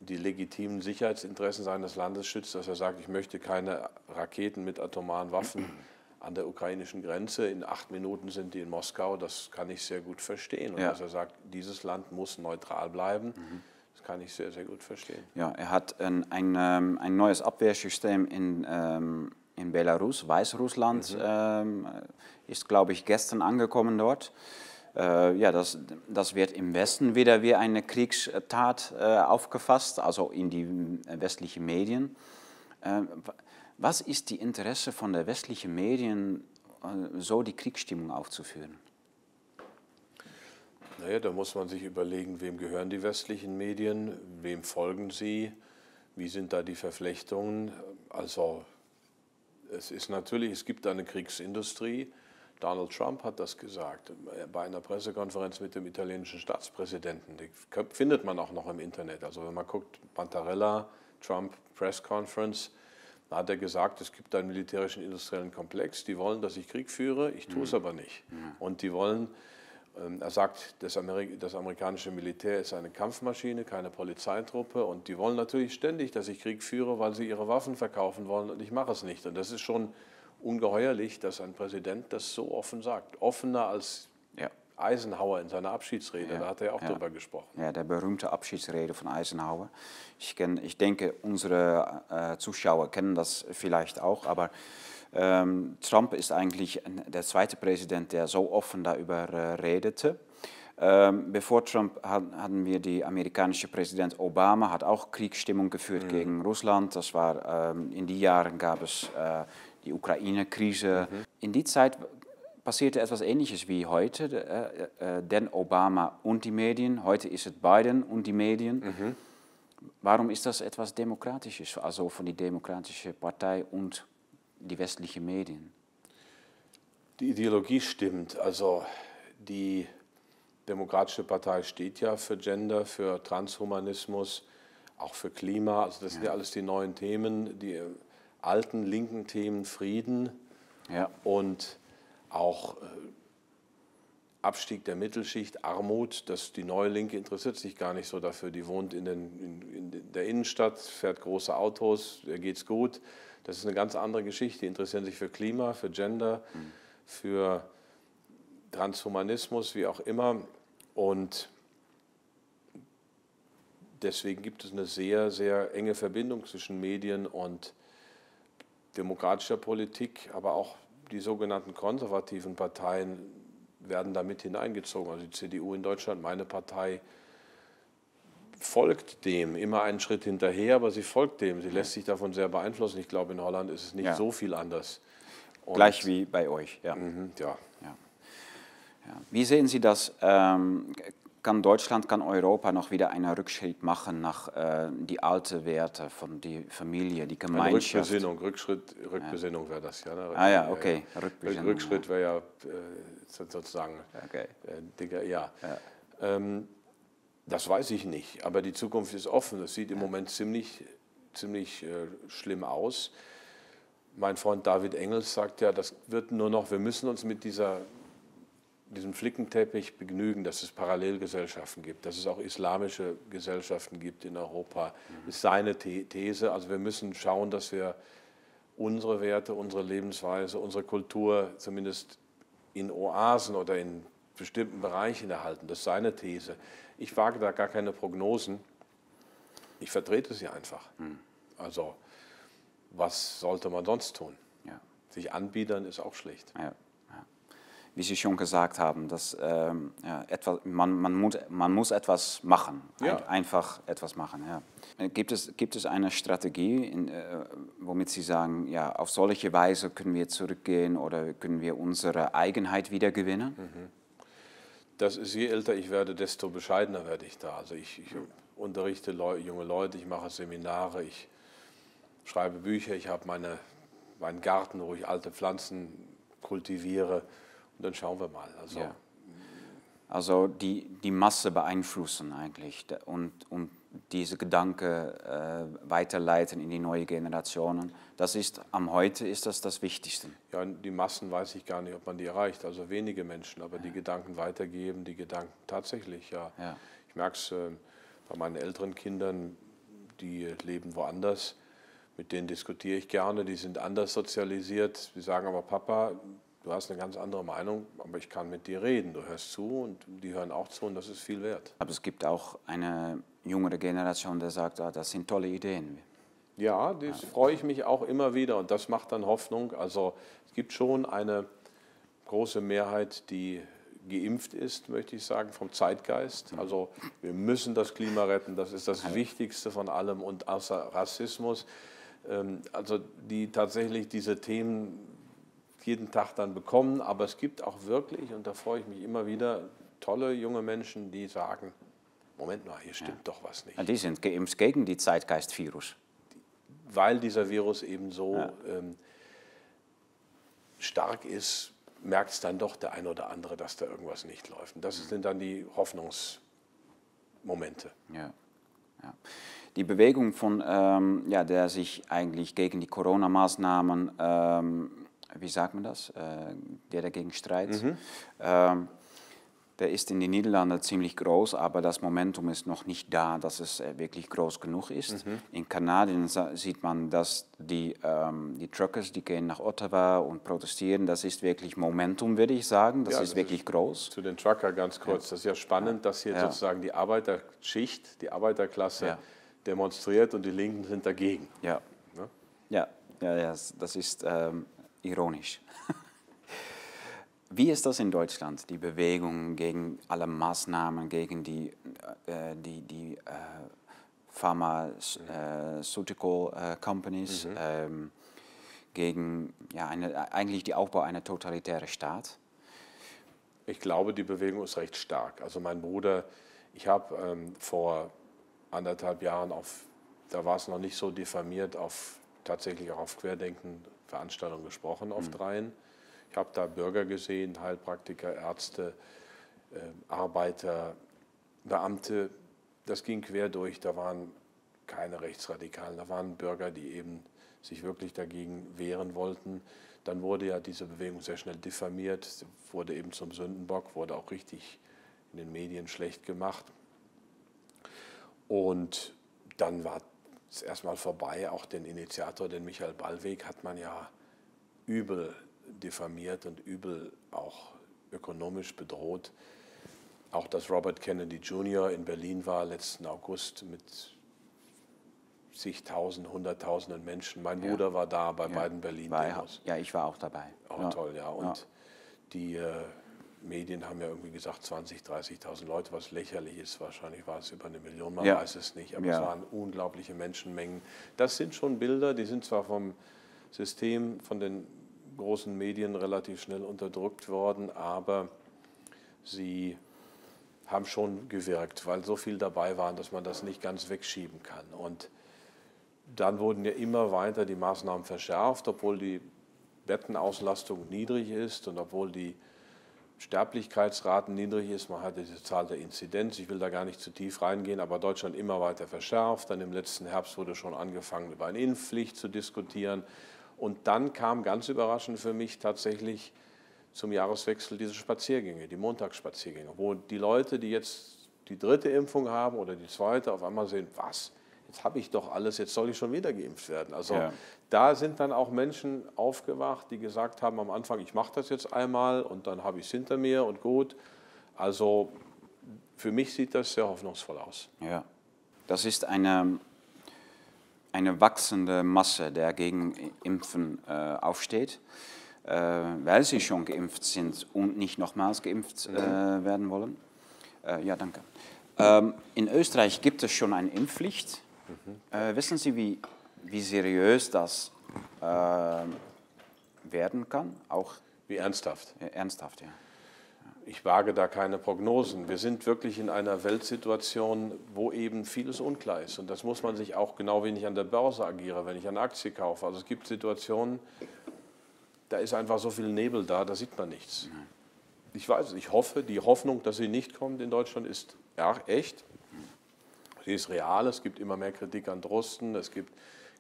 die legitimen Sicherheitsinteressen seines Landes schützt, dass er sagt, ich möchte keine Raketen mit atomaren Waffen an der ukrainischen Grenze. In acht Minuten sind die in Moskau. Das kann ich sehr gut verstehen. Und ja. dass er sagt, dieses Land muss neutral bleiben, mhm. das kann ich sehr, sehr gut verstehen. Ja, er hat ein, ein, ähm, ein neues Abwehrsystem in, ähm, in Belarus, Weißrussland, mhm. ähm, ist, glaube ich, gestern angekommen dort. Äh, ja, das, das wird im Westen wieder wie eine Kriegstat äh, aufgefasst, also in die westlichen Medien. Äh, was ist die Interesse von der westlichen Medien, äh, so die Kriegsstimmung aufzuführen? Naja, da muss man sich überlegen, wem gehören die westlichen Medien, wem folgen sie, wie sind da die Verflechtungen. Also es ist natürlich, es gibt eine Kriegsindustrie. Donald Trump hat das gesagt bei einer Pressekonferenz mit dem italienischen Staatspräsidenten. Die findet man auch noch im Internet. Also wenn man guckt, Pantarella, Trump Press Conference, da hat er gesagt, es gibt einen militärischen industriellen Komplex, die wollen, dass ich Krieg führe, ich tue es mhm. aber nicht. Mhm. Und die wollen, ähm, er sagt, das, Amerik das, amerikanische Militär ist eine Kampfmaschine, keine Polizeitruppe und die wollen natürlich ständig, dass ich Krieg führe, weil sie ihre Waffen verkaufen wollen und ich mache es nicht. Und das ist schon ungeheuerlich, dass ein Präsident das so offen sagt. Offener als. Eisenhower in seiner Abschiedsrede, ja, da hat er auch ja. drüber gesprochen. Ja, der berühmte Abschiedsrede von Eisenhower. Ich, kenn, ich denke, unsere äh, Zuschauer kennen das vielleicht auch, aber ähm, Trump ist eigentlich der zweite Präsident, der so offen darüber äh, redete. Ähm, bevor Trump hatten wir die amerikanische Präsident Obama, hat auch Kriegsstimmung geführt mhm. gegen Russland. Das war ähm, in die Jahren gab es äh, die Ukraine-Krise. Mhm. In die Zeit passierte etwas Ähnliches wie heute, äh, äh, denn Obama und die Medien. Heute ist es Biden und die Medien. Mhm. Warum ist das etwas Demokratisches, also von der Demokratischen Partei und die westlichen Medien? Die Ideologie stimmt. Also die Demokratische Partei steht ja für Gender, für Transhumanismus, auch für Klima. Also das ja. sind ja alles die neuen Themen, die alten linken Themen Frieden ja. und auch äh, Abstieg der Mittelschicht, Armut, dass die neue Linke interessiert sich gar nicht so dafür. Die wohnt in, den, in, in der Innenstadt, fährt große Autos, ihr geht's gut. Das ist eine ganz andere Geschichte. Die interessieren sich für Klima, für Gender, mhm. für Transhumanismus, wie auch immer. Und deswegen gibt es eine sehr, sehr enge Verbindung zwischen Medien und demokratischer Politik, aber auch die sogenannten konservativen Parteien werden damit hineingezogen. Also die CDU in Deutschland, meine Partei, folgt dem immer einen Schritt hinterher, aber sie folgt dem. Sie lässt sich davon sehr beeinflussen. Ich glaube, in Holland ist es nicht ja. so viel anders. Und Gleich wie bei euch, ja. Mhm, ja. ja. Wie sehen Sie das? Ähm, kann Deutschland, kann Europa noch wieder einen Rückschritt machen nach äh, die alten Werte von der Familie, die Gemeinschaft? Eine Rückbesinnung, Rückschritt, Rückbesinnung ja. wäre das ja. Ne? Ah ja, okay. Rückbesinnung, Rückschritt wäre ja äh, sozusagen, okay. äh, Digga, ja. ja. Ähm, das weiß ich nicht, aber die Zukunft ist offen. Das sieht im Moment ziemlich, ziemlich äh, schlimm aus. Mein Freund David Engels sagt ja, das wird nur noch, wir müssen uns mit dieser diesem Flickenteppich begnügen, dass es Parallelgesellschaften gibt, dass es auch islamische Gesellschaften gibt in Europa, mhm. ist seine These. Also wir müssen schauen, dass wir unsere Werte, unsere Lebensweise, unsere Kultur zumindest in Oasen oder in bestimmten Bereichen erhalten. Das ist seine These. Ich wage da gar keine Prognosen. Ich vertrete sie einfach. Mhm. Also was sollte man sonst tun? Ja. Sich anbiedern ist auch schlecht. Ja wie Sie schon gesagt haben, dass ähm, ja, etwas, man, man, muss, man muss etwas machen, ja. Ein, einfach etwas machen. Ja. Gibt, es, gibt es eine Strategie, in, äh, womit Sie sagen, ja, auf solche Weise können wir zurückgehen oder können wir unsere Eigenheit wiedergewinnen? Mhm. Das ist, je älter ich werde, desto bescheidener werde ich da. Also ich, ich unterrichte Leu junge Leute, ich mache Seminare, ich schreibe Bücher, ich habe meine, meinen Garten, wo ich alte Pflanzen kultiviere. Und dann schauen wir mal. Also, ja. also die, die Masse beeinflussen eigentlich und, und diese Gedanken äh, weiterleiten in die neue Generationen. Das ist am heute ist das das Wichtigste. Ja, die Massen weiß ich gar nicht, ob man die erreicht. Also wenige Menschen, aber ja. die Gedanken weitergeben, die Gedanken tatsächlich, ja. ja. Ich merke es äh, bei meinen älteren Kindern, die leben woanders. Mit denen diskutiere ich gerne, die sind anders sozialisiert. Sie sagen aber, Papa, du hast eine ganz andere Meinung, aber ich kann mit dir reden. Du hörst zu und die hören auch zu und das ist viel wert. Aber es gibt auch eine jüngere Generation, die sagt, ah, das sind tolle Ideen. Ja, das ja. freue ich mich auch immer wieder und das macht dann Hoffnung. Also es gibt schon eine große Mehrheit, die geimpft ist, möchte ich sagen, vom Zeitgeist. Also wir müssen das Klima retten, das ist das Wichtigste von allem und außer Rassismus. Ähm, also die tatsächlich diese Themen jeden Tag dann bekommen. Aber es gibt auch wirklich, und da freue ich mich immer wieder, tolle junge Menschen, die sagen, Moment mal, hier stimmt ja. doch was nicht. die sind geimpft gegen die Zeitgeist-Virus. Weil dieser Virus eben so ja. ähm, stark ist, merkt es dann doch der eine oder andere, dass da irgendwas nicht läuft. Und das sind dann die Hoffnungsmomente. Ja. ja. Die Bewegung von, ähm, ja, der sich eigentlich gegen die Corona-Maßnahmen, ähm, wie sagt man das, äh, der dagegen streitet, mhm. ähm, der ist in den Niederlanden ziemlich groß, aber das Momentum ist noch nicht da, dass es äh, wirklich groß genug ist. Mhm. In Kanada sieht man, dass die, ähm, die Truckers, die gehen nach Ottawa und protestieren, das ist wirklich Momentum, würde ich sagen. Das ja, ist das wirklich ist groß. Zu den Trucker ganz kurz. Ja. Das ist ja spannend, dass hier ja. sozusagen die Arbeiterschicht, die Arbeiterklasse demonstriert und die Linken sind dagegen. Ja, ne? ja, ja, ja, das ist ähm, ironisch. Wie ist das in Deutschland, die Bewegung gegen alle Maßnahmen, gegen die, äh, die, die äh, Pharmaceutical äh, Companies, mhm. ähm, gegen ja, eine, eigentlich die Aufbau einer totalitären Staat? Ich glaube, die Bewegung ist recht stark. Also mein Bruder, ich habe ähm, vor anderthalb Jahren auf, da war es noch nicht so diffamiert, auf tatsächlich auch auf Querdenken Veranstaltungen gesprochen auf mhm. dreien. Ich habe da Bürger gesehen, Heilpraktiker, Ärzte, äh, Arbeiter, Beamte. Das ging quer durch. Da waren keine Rechtsradikalen. Da waren Bürger, die eben sich wirklich dagegen wehren wollten. Dann wurde ja diese Bewegung sehr schnell diffamiert, wurde eben zum Sündenbock, wurde auch richtig in den Medien schlecht gemacht. Und dann war es erstmal vorbei. Auch den Initiator, den Michael Ballweg, hat man ja übel diffamiert und übel auch ökonomisch bedroht. Auch dass Robert Kennedy Jr. in Berlin war letzten August mit zigtausend, hunderttausenden Menschen. Mein ja. Bruder war da bei ja. beiden Berlin-Demos. Ja, ich war auch dabei. Auch ja. toll, ja. Und die äh, Medien haben ja irgendwie gesagt 20.000, 30.000 Leute, was lächerlich ist. Wahrscheinlich war es über eine Million, man weiß es nicht. Aber es waren unglaubliche Menschenmengen. Das sind schon Bilder, die sind zwar vom System, von den großen Medien relativ schnell unterdrückt worden, aber sie haben schon gewirkt, weil so viel dabei waren, dass man das nicht ganz wegschieben kann. Und dann wurden ja immer weiter die Maßnahmen verschärft, obwohl die Bettenauslastung niedrig ist und obwohl die Sterblichkeitsraten niedrig ist. Man hat diese Zahl der Inzidenz, ich will da gar nicht zu tief reingehen, aber Deutschland immer weiter verschärft. Dann im letzten Herbst wurde schon angefangen, über eine Impfpflicht zu diskutieren. Und dann kam ganz überraschend für mich tatsächlich zum Jahreswechsel diese Spaziergänge, die Montagsspaziergänge, wo die Leute, die jetzt die dritte Impfung haben oder die zweite, auf einmal sehen, was, jetzt habe ich doch alles, jetzt soll ich schon wieder geimpft werden. Also ja. da sind dann auch Menschen aufgewacht, die gesagt haben am Anfang, ich mache das jetzt einmal und dann habe ich es hinter mir und gut. Also für mich sieht das sehr hoffnungsvoll aus. Ja, das ist eine eine wachsende Masse, der gegen Impfen äh, aufsteht, äh, weil sie schon geimpft sind und nicht nochmals geimpft äh, werden wollen. Äh, ja, danke. Ähm, in Österreich gibt es schon eine Impfpflicht. Mhm. wissen Sie, wie, wie seriös das äh, werden kann? Auch wie ernsthaft? ernsthaft, ja ich wage da keine Prognosen. Wir sind wirklich in einer Weltsituation, wo eben vieles unklar ist. Und das muss man sich auch genau, wenn ich an der Börse agiere, wenn ich eine Aktie kaufe. Also es gibt Situationen, da ist einfach so viel Nebel da, da sieht man nichts. Ich weiß, ich hoffe, die Hoffnung, dass sie nicht kommt in Deutschland, ist ja, echt. Sie ist real. Es gibt immer mehr Kritik an Drosten. Es gibt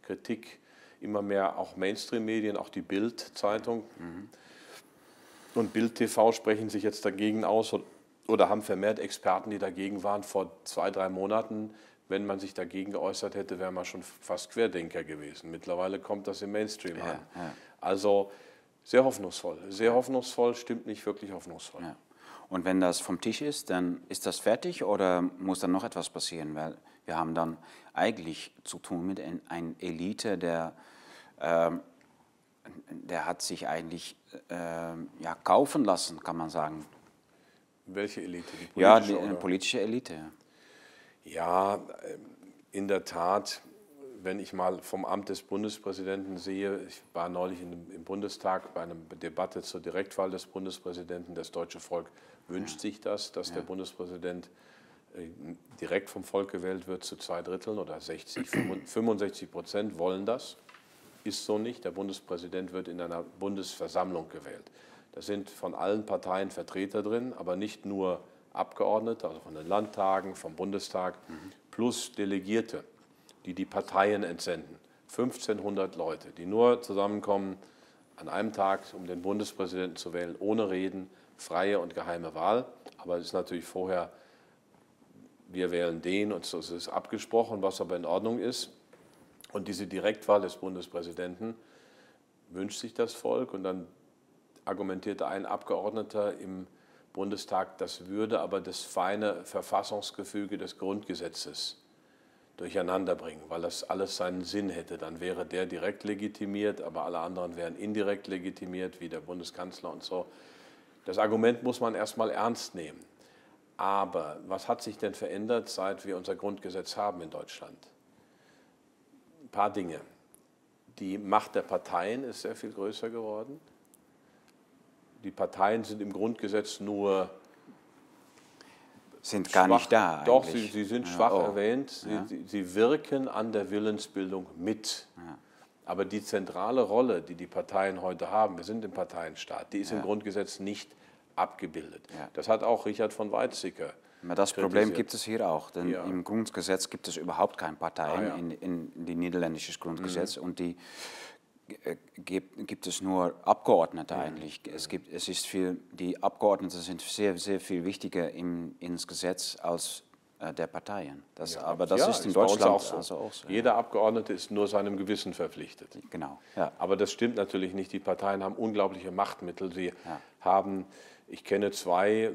Kritik immer mehr auch Mainstream-Medien, auch die Bild-Zeitung. Mhm und Bild TV sprechen sich jetzt dagegen aus oder haben vermehrt Experten, die dagegen waren. Vor zwei, drei Monaten, wenn man sich dagegen geäußert hätte, wäre man schon fast Querdenker gewesen. Mittlerweile kommt das im Mainstream ja, an. Ja. Also sehr hoffnungsvoll. Sehr hoffnungsvoll, stimmt nicht wirklich hoffnungsvoll. Ja. Und wenn das vom Tisch ist, dann ist das fertig oder muss dann noch etwas passieren? Weil wir haben dann eigentlich zu tun mit einer Elite, der ähm, der hat sich eigentlich äh, ja, kaufen lassen, kann man sagen. Welche Elite? Die politische, ja, die oder? politische Elite. Ja, ähm, in der Tat, wenn ich mal vom Amt des Bundespräsidenten sehe, ich war neulich im Bundestag bei einer Debatte zur Direktwahl des Bundespräsidenten. Das deutsche Volk wünscht sich das, dass der Bundespräsident äh, direkt vom Volk gewählt wird zu zwei Dritteln oder 60, 65 Prozent wollen das ist so nicht. Der Bundespräsident wird in einer Bundesversammlung gewählt. Da sind von allen Parteien Vertreter drin, aber nicht nur Abgeordnete, also von den Landtagen, vom Bundestag, mhm. plus Delegierte, die die Parteien entsenden. 1500 Leute, die nur zusammenkommen an einem Tag, um den Bundespräsidenten zu wählen, ohne Reden, freie und geheime Wahl. Aber es ist natürlich vorher, wir wählen den und so ist es abgesprochen, was aber in Ordnung ist. Und diese Direktwahl des Bundespräsidenten wünscht sich das Volk und dann argumentierte ein Abgeordneter im Bundestag, das würde aber das feine Verfassungsgefüge des Grundgesetzes durcheinander bringen, weil das alles seinen Sinn hätte. Dann wäre der direkt legitimiert, aber alle anderen wären indirekt legitimiert, wie der Bundeskanzler und so. Das Argument muss man erstmal ernst nehmen. Aber was hat sich denn verändert, seit wir unser Grundgesetz haben in Deutschland? Ein paar Dinge. Die Macht der Parteien ist sehr viel größer geworden. Die Parteien sind im Grundgesetz nur sind gar schwach, nicht da. Doch, sie, sie, sind schwach oh. erwähnt. Sie, ja. sie, wirken an der Willensbildung mit. Ja. Aber die zentrale Rolle, die die Parteien heute haben, wir sind im Parteienstaat, die ist im Grundgesetz nicht abgebildet. Das hat auch Richard von Weizsäcker. Aber das Problem gibt es hier auch, denn im Grundgesetz gibt es überhaupt keine Parteien, ah, in, in, die niederländisches Grundgesetz. Mhm. Und die äh, gibt, gibt es nur Abgeordnete eigentlich. Es, gibt, es ist viel, die Abgeordneten sind sehr, sehr viel wichtiger im, ins Gesetz als der Parteien. Das, ja, aber das ja, ist in Deutschland auch so. Also auch so. Jeder Abgeordnete ist nur seinem Gewissen verpflichtet. Genau. Ja. Aber das stimmt natürlich nicht. Die Parteien haben unglaubliche Machtmittel. Sie haben, ich kenne zwei,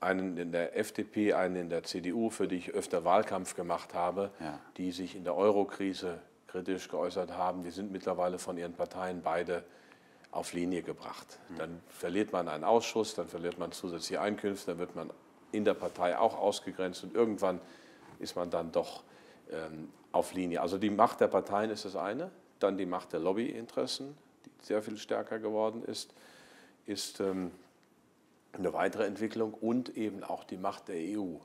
einen in der FDP, einen in der CDU, für die ich öfter Wahlkampf gemacht habe, die sich in der Eurokrise kritisch geäußert haben, die sind mittlerweile von ihren Parteien beide auf Linie gebracht. Dann verliert man einen Ausschuss, dann verliert man zusätzliche Einkünfte, dann wird man in der Partei auch ausgegrenzt und irgendwann ist man dann doch ähm, auf Linie. Also die Macht der Parteien ist das eine, dann die Macht der Lobbyinteressen, die sehr viel stärker geworden ist, ist ähm, eine weitere Entwicklung und eben auch die Macht der EU.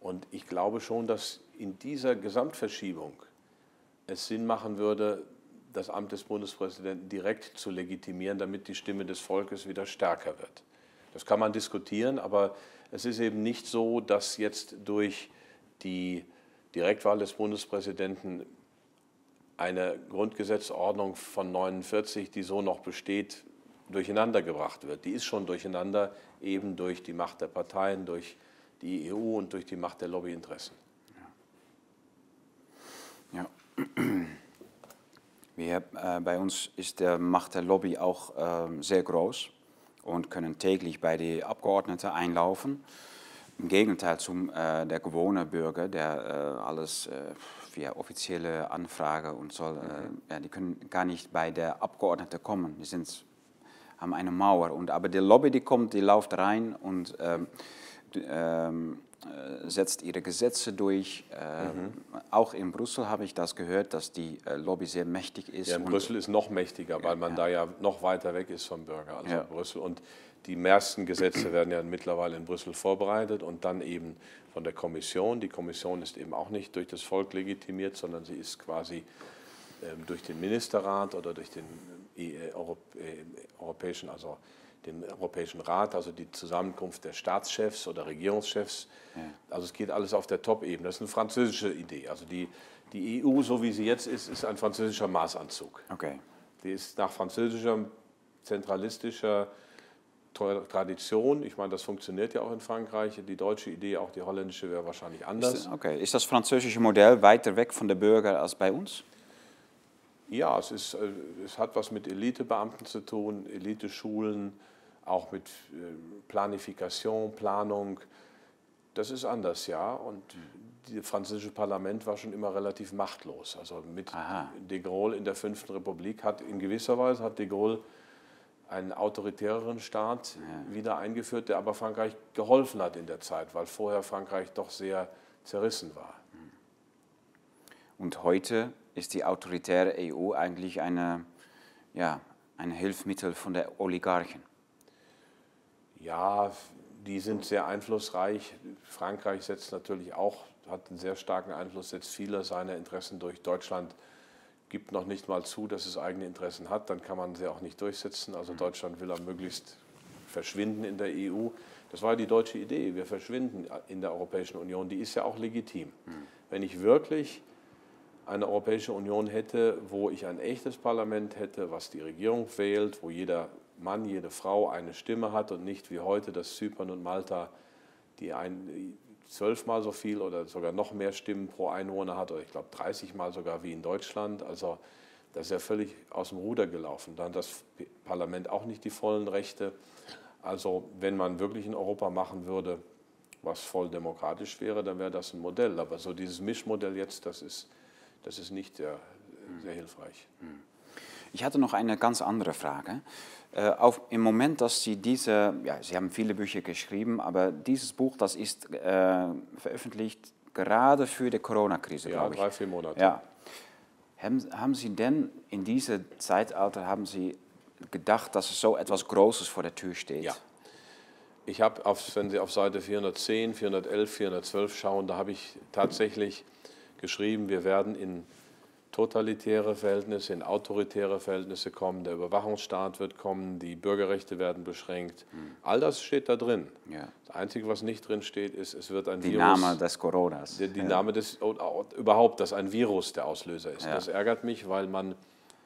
Und ich glaube schon, dass in dieser Gesamtverschiebung es Sinn machen würde, das Amt des Bundespräsidenten direkt zu legitimieren, damit die Stimme des Volkes wieder stärker wird. Das kann man diskutieren, aber es ist eben nicht so, dass jetzt durch die Direktwahl des Bundespräsidenten eine Grundgesetzordnung von 49, die so noch besteht, durcheinandergebracht wird. Die ist schon durcheinander, eben durch die Macht der Parteien, durch die EU und durch die Macht der Lobbyinteressen. Ja. Wir, äh, bei uns ist der Macht der Lobby auch äh, sehr groß und können täglich bei den Abgeordneten einlaufen. Im Gegenteil zum äh, der gewohne Bürger, der äh, alles äh, via offizielle Anfrage und soll, äh, mhm. ja, die können gar nicht bei der Abgeordneten kommen. Die sind, haben eine Mauer. Und, aber die Lobby, die kommt, die läuft rein und ähm, ähm, äh, setzt ihre Gesetze durch. Mhm. Auch in Brüssel habe ich das gehört, dass die äh, Lobby sehr mächtig ist. Ja, in Brüssel ist noch mächtiger, weil man ja. da ja noch weiter weg ist vom Bürger, also ja. Brüssel. Und die meisten Gesetze werden ja mittlerweile in Brüssel vorbereitet und dann eben von der Kommission. Die Kommission ist eben auch nicht durch das Volk legitimiert, sondern sie ist quasi ähm, durch den Ministerrat oder durch den äh, europäischen, also den Europäischen Rat, also die Zusammenkunft der Staatschefs oder Regierungschefs. Ja. Also es geht alles auf der Top-Ebene. Das ist eine französische Idee. Also die, die EU, so wie sie jetzt ist, ist ein französischer Maßanzug. Okay. Die ist nach französischer, zentralistischer Tradition. Ich meine, das funktioniert ja auch in Frankreich. Die deutsche Idee, auch die holländische, wäre wahrscheinlich anders. Ist, okay. ist das französische Modell weiter weg von der Bürger als bei uns? Ja, es, ist, äh, es hat was mit Elitebeamten zu tun, Eliteschulen, auch mit äh, Planifikation, Planung. Das ist anders, ja. Und das französische Parlament war schon immer relativ machtlos. Also mit Aha. de Gaulle in der Fünften Republik hat in gewisser Weise hat de Gaulle einen autoritäreren Staat ja. wieder eingeführt, der aber Frankreich geholfen hat in der Zeit, weil vorher Frankreich doch sehr zerrissen war. Und heute ist die autoritäre EU eigentlich eine, ja, ein Hilfsmittel von der Oligarchen. Ja, die sind sehr einflussreich. Frankreich setzt natürlich auch, hat einen sehr starken Einfluss, setzt viele seiner Interessen durch Deutschland gibt noch nicht mal zu, dass es eigene Interessen hat, dann kann man sie auch nicht durchsetzen. Also Deutschland will am möglichst verschwinden in der EU. Das war die deutsche Idee, wir verschwinden in der Europäischen Union, die ist ja auch legitim. Wenn ich wirklich eine Europäische Union hätte, wo ich ein echtes Parlament hätte, was die Regierung wählt, wo jeder Mann, jede Frau eine Stimme hat und nicht wie heute, dass Zypern und Malta die ein, zwölfmal so viel oder sogar noch mehr Stimmen pro Einwohner hat, oder ich glaube 30 Mal sogar wie in Deutschland. Also das ist ja völlig aus dem Ruder gelaufen. Dann hat das Parlament auch nicht die vollen Rechte. Also wenn man wirklich in Europa machen würde, was voll demokratisch wäre, dann wäre das ein Modell. Aber so dieses Mischmodell jetzt, das ist, das ist nicht sehr, sehr hilfreich. Ich hatte noch eine ganz andere Frage. Äh, auf, Im Moment, dass Sie diese, ja, Sie haben viele Bücher geschrieben, aber dieses Buch, das ist äh, veröffentlicht gerade für die Corona-Krise, ja, glaube ich. drei, vier Monate. Ja. Haben, haben Sie denn in diesem Zeitalter, haben Sie gedacht, dass es so etwas Großes vor der Tür steht? Ja. Ich habe, wenn Sie auf Seite 410, 411, 412 schauen, da habe ich tatsächlich geschrieben, wir werden in totalitäre Verhältnisse, in autoritäre Verhältnisse kommen, der Überwachungsstaat wird kommen, die Bürgerrechte werden beschränkt. Mhm. All das steht da drin. Ja. Das Einzige, was nicht drin steht, ist, es wird ein die Virus. Die Name des Coronas. Die, die ja. Name des, überhaupt, dass ein Virus der Auslöser ist. Ja. Das ärgert mich, weil man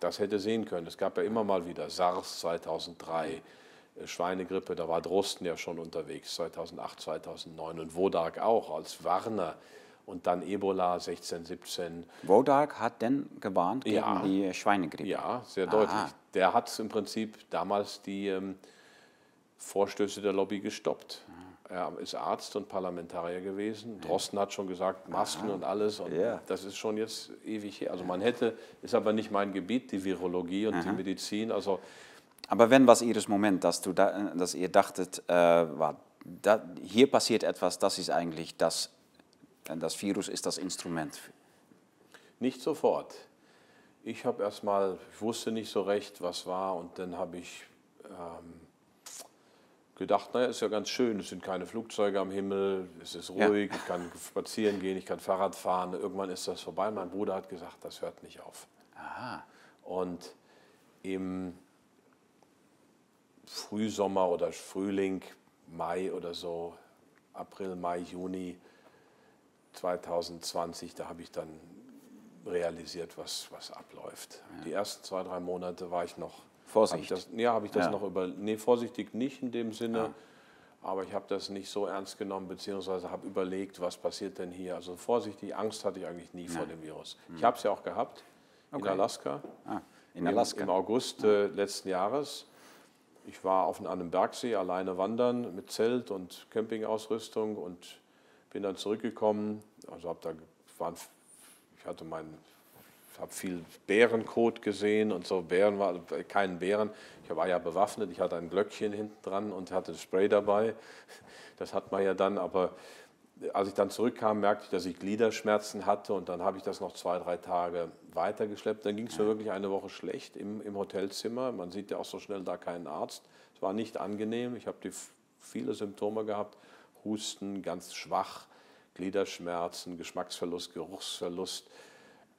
das hätte sehen können. Es gab ja immer mal wieder SARS 2003. Äh, Schweinegrippe, da war Drosten ja schon unterwegs, 2008, 2009 und Wodak auch als Warner und dann Ebola 16, 17. Wodak hat denn gewarnt gegen ja, die Schweinegrippe? Ja, sehr deutlich. Der hat im Prinzip damals die ähm, Vorstöße der Lobby gestoppt. Er ist Arzt und Parlamentarier gewesen. Drosten hat schon gesagt, Masken Aha. und alles. Und ja. das ist schon jetzt ewig her. Also man hätte, ist aber nicht mein Gebiet, die Virologie und Aha. die Medizin. Also aber wenn was Ihres Moment, dass, du da, dass ihr dachtet, äh, war, da, hier passiert etwas, das ist eigentlich das das Virus ist das Instrument. Nicht sofort. Ich habe erstmal, ich wusste nicht so recht, was war, und dann habe ich ähm, gedacht, naja, ist ja ganz schön, es sind keine Flugzeuge am Himmel, es ist ruhig, ja. ich kann spazieren gehen, ich kann Fahrrad fahren, irgendwann ist das vorbei. Mein Bruder hat gesagt, das hört nicht auf. Aha. Und im Frühsommer oder Frühling, Mai oder so, April, Mai, Juni, 2020, da habe ich dann realisiert, was, was abläuft. Ja. Die ersten zwei, drei Monate war ich noch. Vorsichtig. Hab das, ja, habe ich das ja. noch über. Nee, vorsichtig nicht in dem Sinne. Ja. Aber ich habe das nicht so ernst genommen, beziehungsweise habe überlegt, was passiert denn hier. Also vorsichtig, Angst hatte ich eigentlich nie vor dem Virus. Mhm. Ich habe es ja auch gehabt okay. in Alaska. Ah, in Alaska. Im, im August äh, letzten Jahres. Ich war auf einem Bergsee alleine wandern mit Zelt und Campingausrüstung und bin dann zurückgekommen, also hab da, waren, ich hatte meinen, habe viel Bärenkot gesehen und so, Bären war, keinen Bären. Ich war ja bewaffnet, ich hatte ein Glöckchen hinten dran und hatte Spray dabei. Das hat man ja dann, aber als ich dann zurückkam, merkte ich, dass ich Gliederschmerzen hatte und dann habe ich das noch zwei, drei Tage weitergeschleppt. Dann ging es mir wirklich eine Woche schlecht im, im Hotelzimmer. Man sieht ja auch so schnell da keinen Arzt. Es war nicht angenehm. Ich habe viele Symptome gehabt Husten, ganz schwach, Gliederschmerzen, Geschmacksverlust, Geruchsverlust,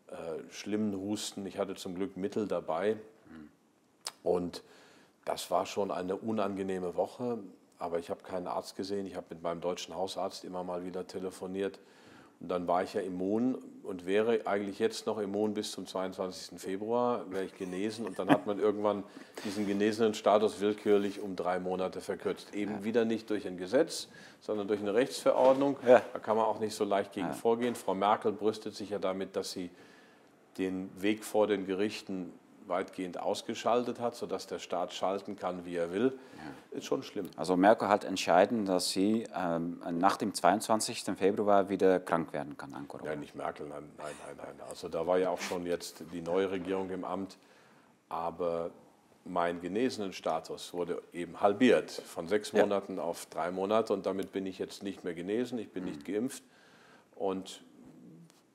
äh, schlimmen Husten. Ich hatte zum Glück Mittel dabei. Und das war schon eine unangenehme Woche, aber ich habe keinen Arzt gesehen. Ich habe mit meinem deutschen Hausarzt immer mal wieder telefoniert. Und dann war ich ja immun und wäre eigentlich jetzt noch immun bis zum 22. Februar, wäre ich genesen. Und dann hat man irgendwann diesen genesenen Status willkürlich um drei Monate verkürzt. Eben ja. wieder nicht durch ein Gesetz, sondern durch eine Rechtsverordnung. Ja. Da kann man auch nicht so leicht gegen ja. vorgehen. Frau Merkel brüstet sich ja damit, dass sie den Weg vor den Gerichten weitgehend ausgeschaltet hat, sodass der Staat schalten kann, wie er will, ja. ist schon schlimm. Also Merkel hat entschieden, dass sie ähm, nach dem 22. Februar wieder krank werden kann an Corona. Nein, nicht Merkel, nein, nein, nein, nein. Also da war ja auch schon jetzt die neue Regierung im Amt, aber mein genesenen Status wurde eben halbiert, von sechs ja. Monaten auf drei Monate und damit bin ich jetzt nicht mehr genesen, ich bin mhm. nicht geimpft und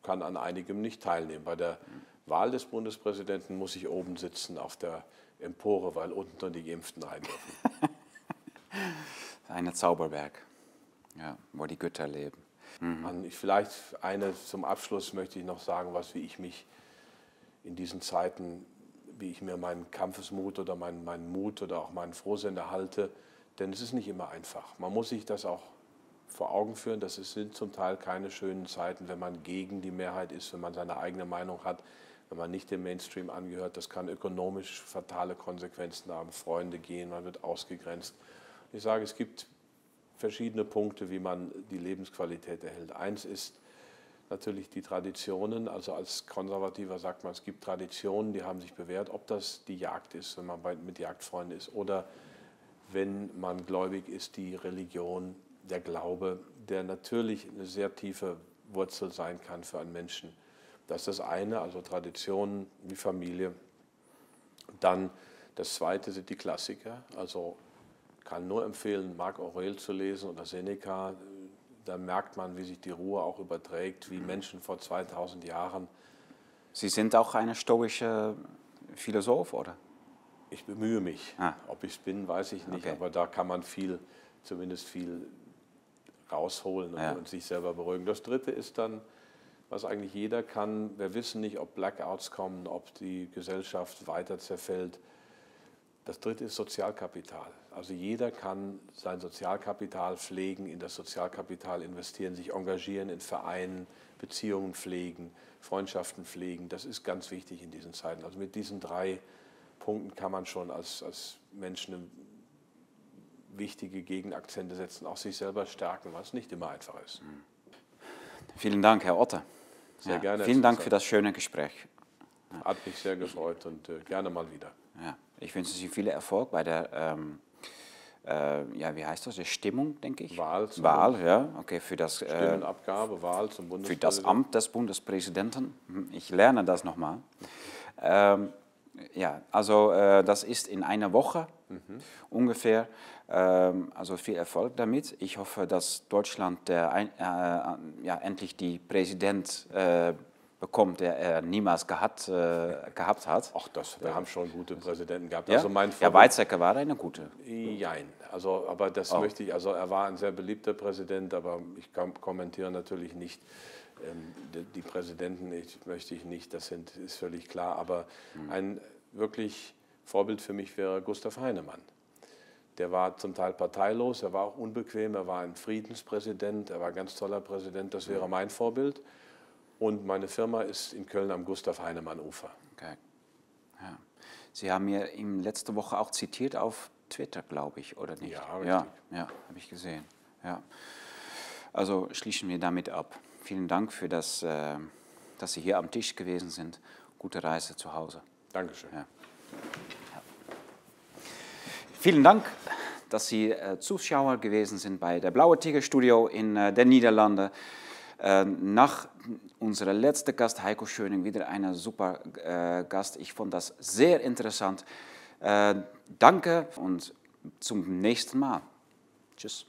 kann an einigem nicht teilnehmen. Bei der mhm Wahl des Bundespräsidenten muss ich oben sitzen auf der Empore, weil unten dann die Geimpften rein dürfen. Eine Zauberberg, ja, wo die Götter leben. Mhm. vielleicht eine zum Abschluss möchte ich noch sagen, was wie ich mich in diesen Zeiten, wie ich mir meinen Kampfesmut oder meinen, meinen Mut oder auch meinen Frohsinn erhalte. Denn es ist nicht immer einfach. Man muss sich das auch vor Augen führen, dass es sind zum Teil keine schönen Zeiten, wenn man gegen die Mehrheit ist, wenn man seine eigene Meinung hat, wenn man nicht dem Mainstream angehört. Das kann ökonomisch fatale Konsequenzen haben. Freunde gehen, man wird ausgegrenzt. Ich sage, es gibt verschiedene Punkte, wie man die Lebensqualität erhält. Eins ist natürlich die Traditionen. Also als Konservativer sagt man, es gibt Traditionen, die haben sich bewährt. Ob das die Jagd ist, wenn man mit Jagdfreunden ist, oder wenn man gläubig ist, die Religion, der Glaube, der natürlich eine sehr tiefe Wurzel sein kann für einen Menschen. Das ist das eine, also Traditionen wie Familie. Dann das zweite sind die Klassiker. Also kann nur empfehlen, Marc Aurel zu lesen oder Seneca. Da merkt man, wie sich die Ruhe auch überträgt, wie Menschen vor 2000 Jahren. Sie sind auch ein stoischer Philosoph, oder? Ich bemühe mich. Ah. Ob ich es bin, weiß ich nicht, okay. aber da kann man viel, zumindest viel rausholen und, ja. und sich selber beruhigen. Das dritte ist dann, was eigentlich jeder kann. Wir wissen nicht, ob Blackouts kommen, ob die Gesellschaft weiter zerfällt. Das dritte ist Sozialkapital. Also jeder kann sein Sozialkapital pflegen, in das Sozialkapital investieren, sich engagieren in Vereinen, Beziehungen pflegen, Freundschaften pflegen. Das ist ganz wichtig in diesen Zeiten. Also mit diesen drei Punkten kann man schon als, als Menschen wichtige Gegenakzente setzen, auch sich selber stärken, was nicht immer einfach ist. Vielen Dank, Herr Otter. Sehr ja, gerne. Vielen Dank für das schöne Gespräch. Hat mich sehr gefreut und äh, gerne mal wieder. Ja, ich wünsche Sie viel Erfolg bei der, ähm, äh, ja, wie heißt das, der Stimmung, denke ich? Wahl. Wahl, ja, okay, für das... Äh, Stimmenabgabe, Wahl zum Bundespräsidenten. Für das Amt des Bundespräsidenten. Hm, ich lerne das nochmal. Ähm, ja, also äh, das ist in einer Woche mhm. ungefähr. Ähm, also viel Erfolg damit. Ich hoffe, dass Deutschland der, äh, ja, endlich die Präsident äh, bekommt, der er niemals gehabt, äh, gehabt hat. Ach, das, wir haben schon gute Präsidenten gehabt. Ja, also mein ja Weizsäcker war eine gute. Jein, also, aber das oh. möchte ich, also er war ein sehr beliebter Präsident, aber ich kommentiere natürlich nicht ähm, die, die, Präsidenten, ich, möchte ich nicht, das sind, ist völlig klar, aber hm. ein wirklich Vorbild für mich wäre Gustav Heinemann. Der war zum Teil parteilos, er war auch unbequem, er war ein Friedenspräsident, er war ein ganz toller Präsident, das wäre mein Vorbild. Und meine Firma ist in Köln am Gustav Heinemann Ufer. Okay. Ja. Sie haben mir ihm letzte Woche auch zitiert auf Twitter, glaube ich, oder nicht? Ja, richtig. Ja, ja habe ich gesehen. Ja. Also schließen wir damit ab. Vielen Dank für das, äh, dass Sie hier am Tisch gewesen sind. Gute Reise zu Hause. Dankeschön. Ja. Vielen Dank, dass Sie äh, Zuschauer gewesen sind bei der Blaue Tiger Studio in äh, den Niederlanden. Äh, nach unserer letzten Gast, Heiko Schöning, wieder ein super äh, Gast. Ich fand das sehr interessant. Danke und zum nächsten Mal. Tschüss.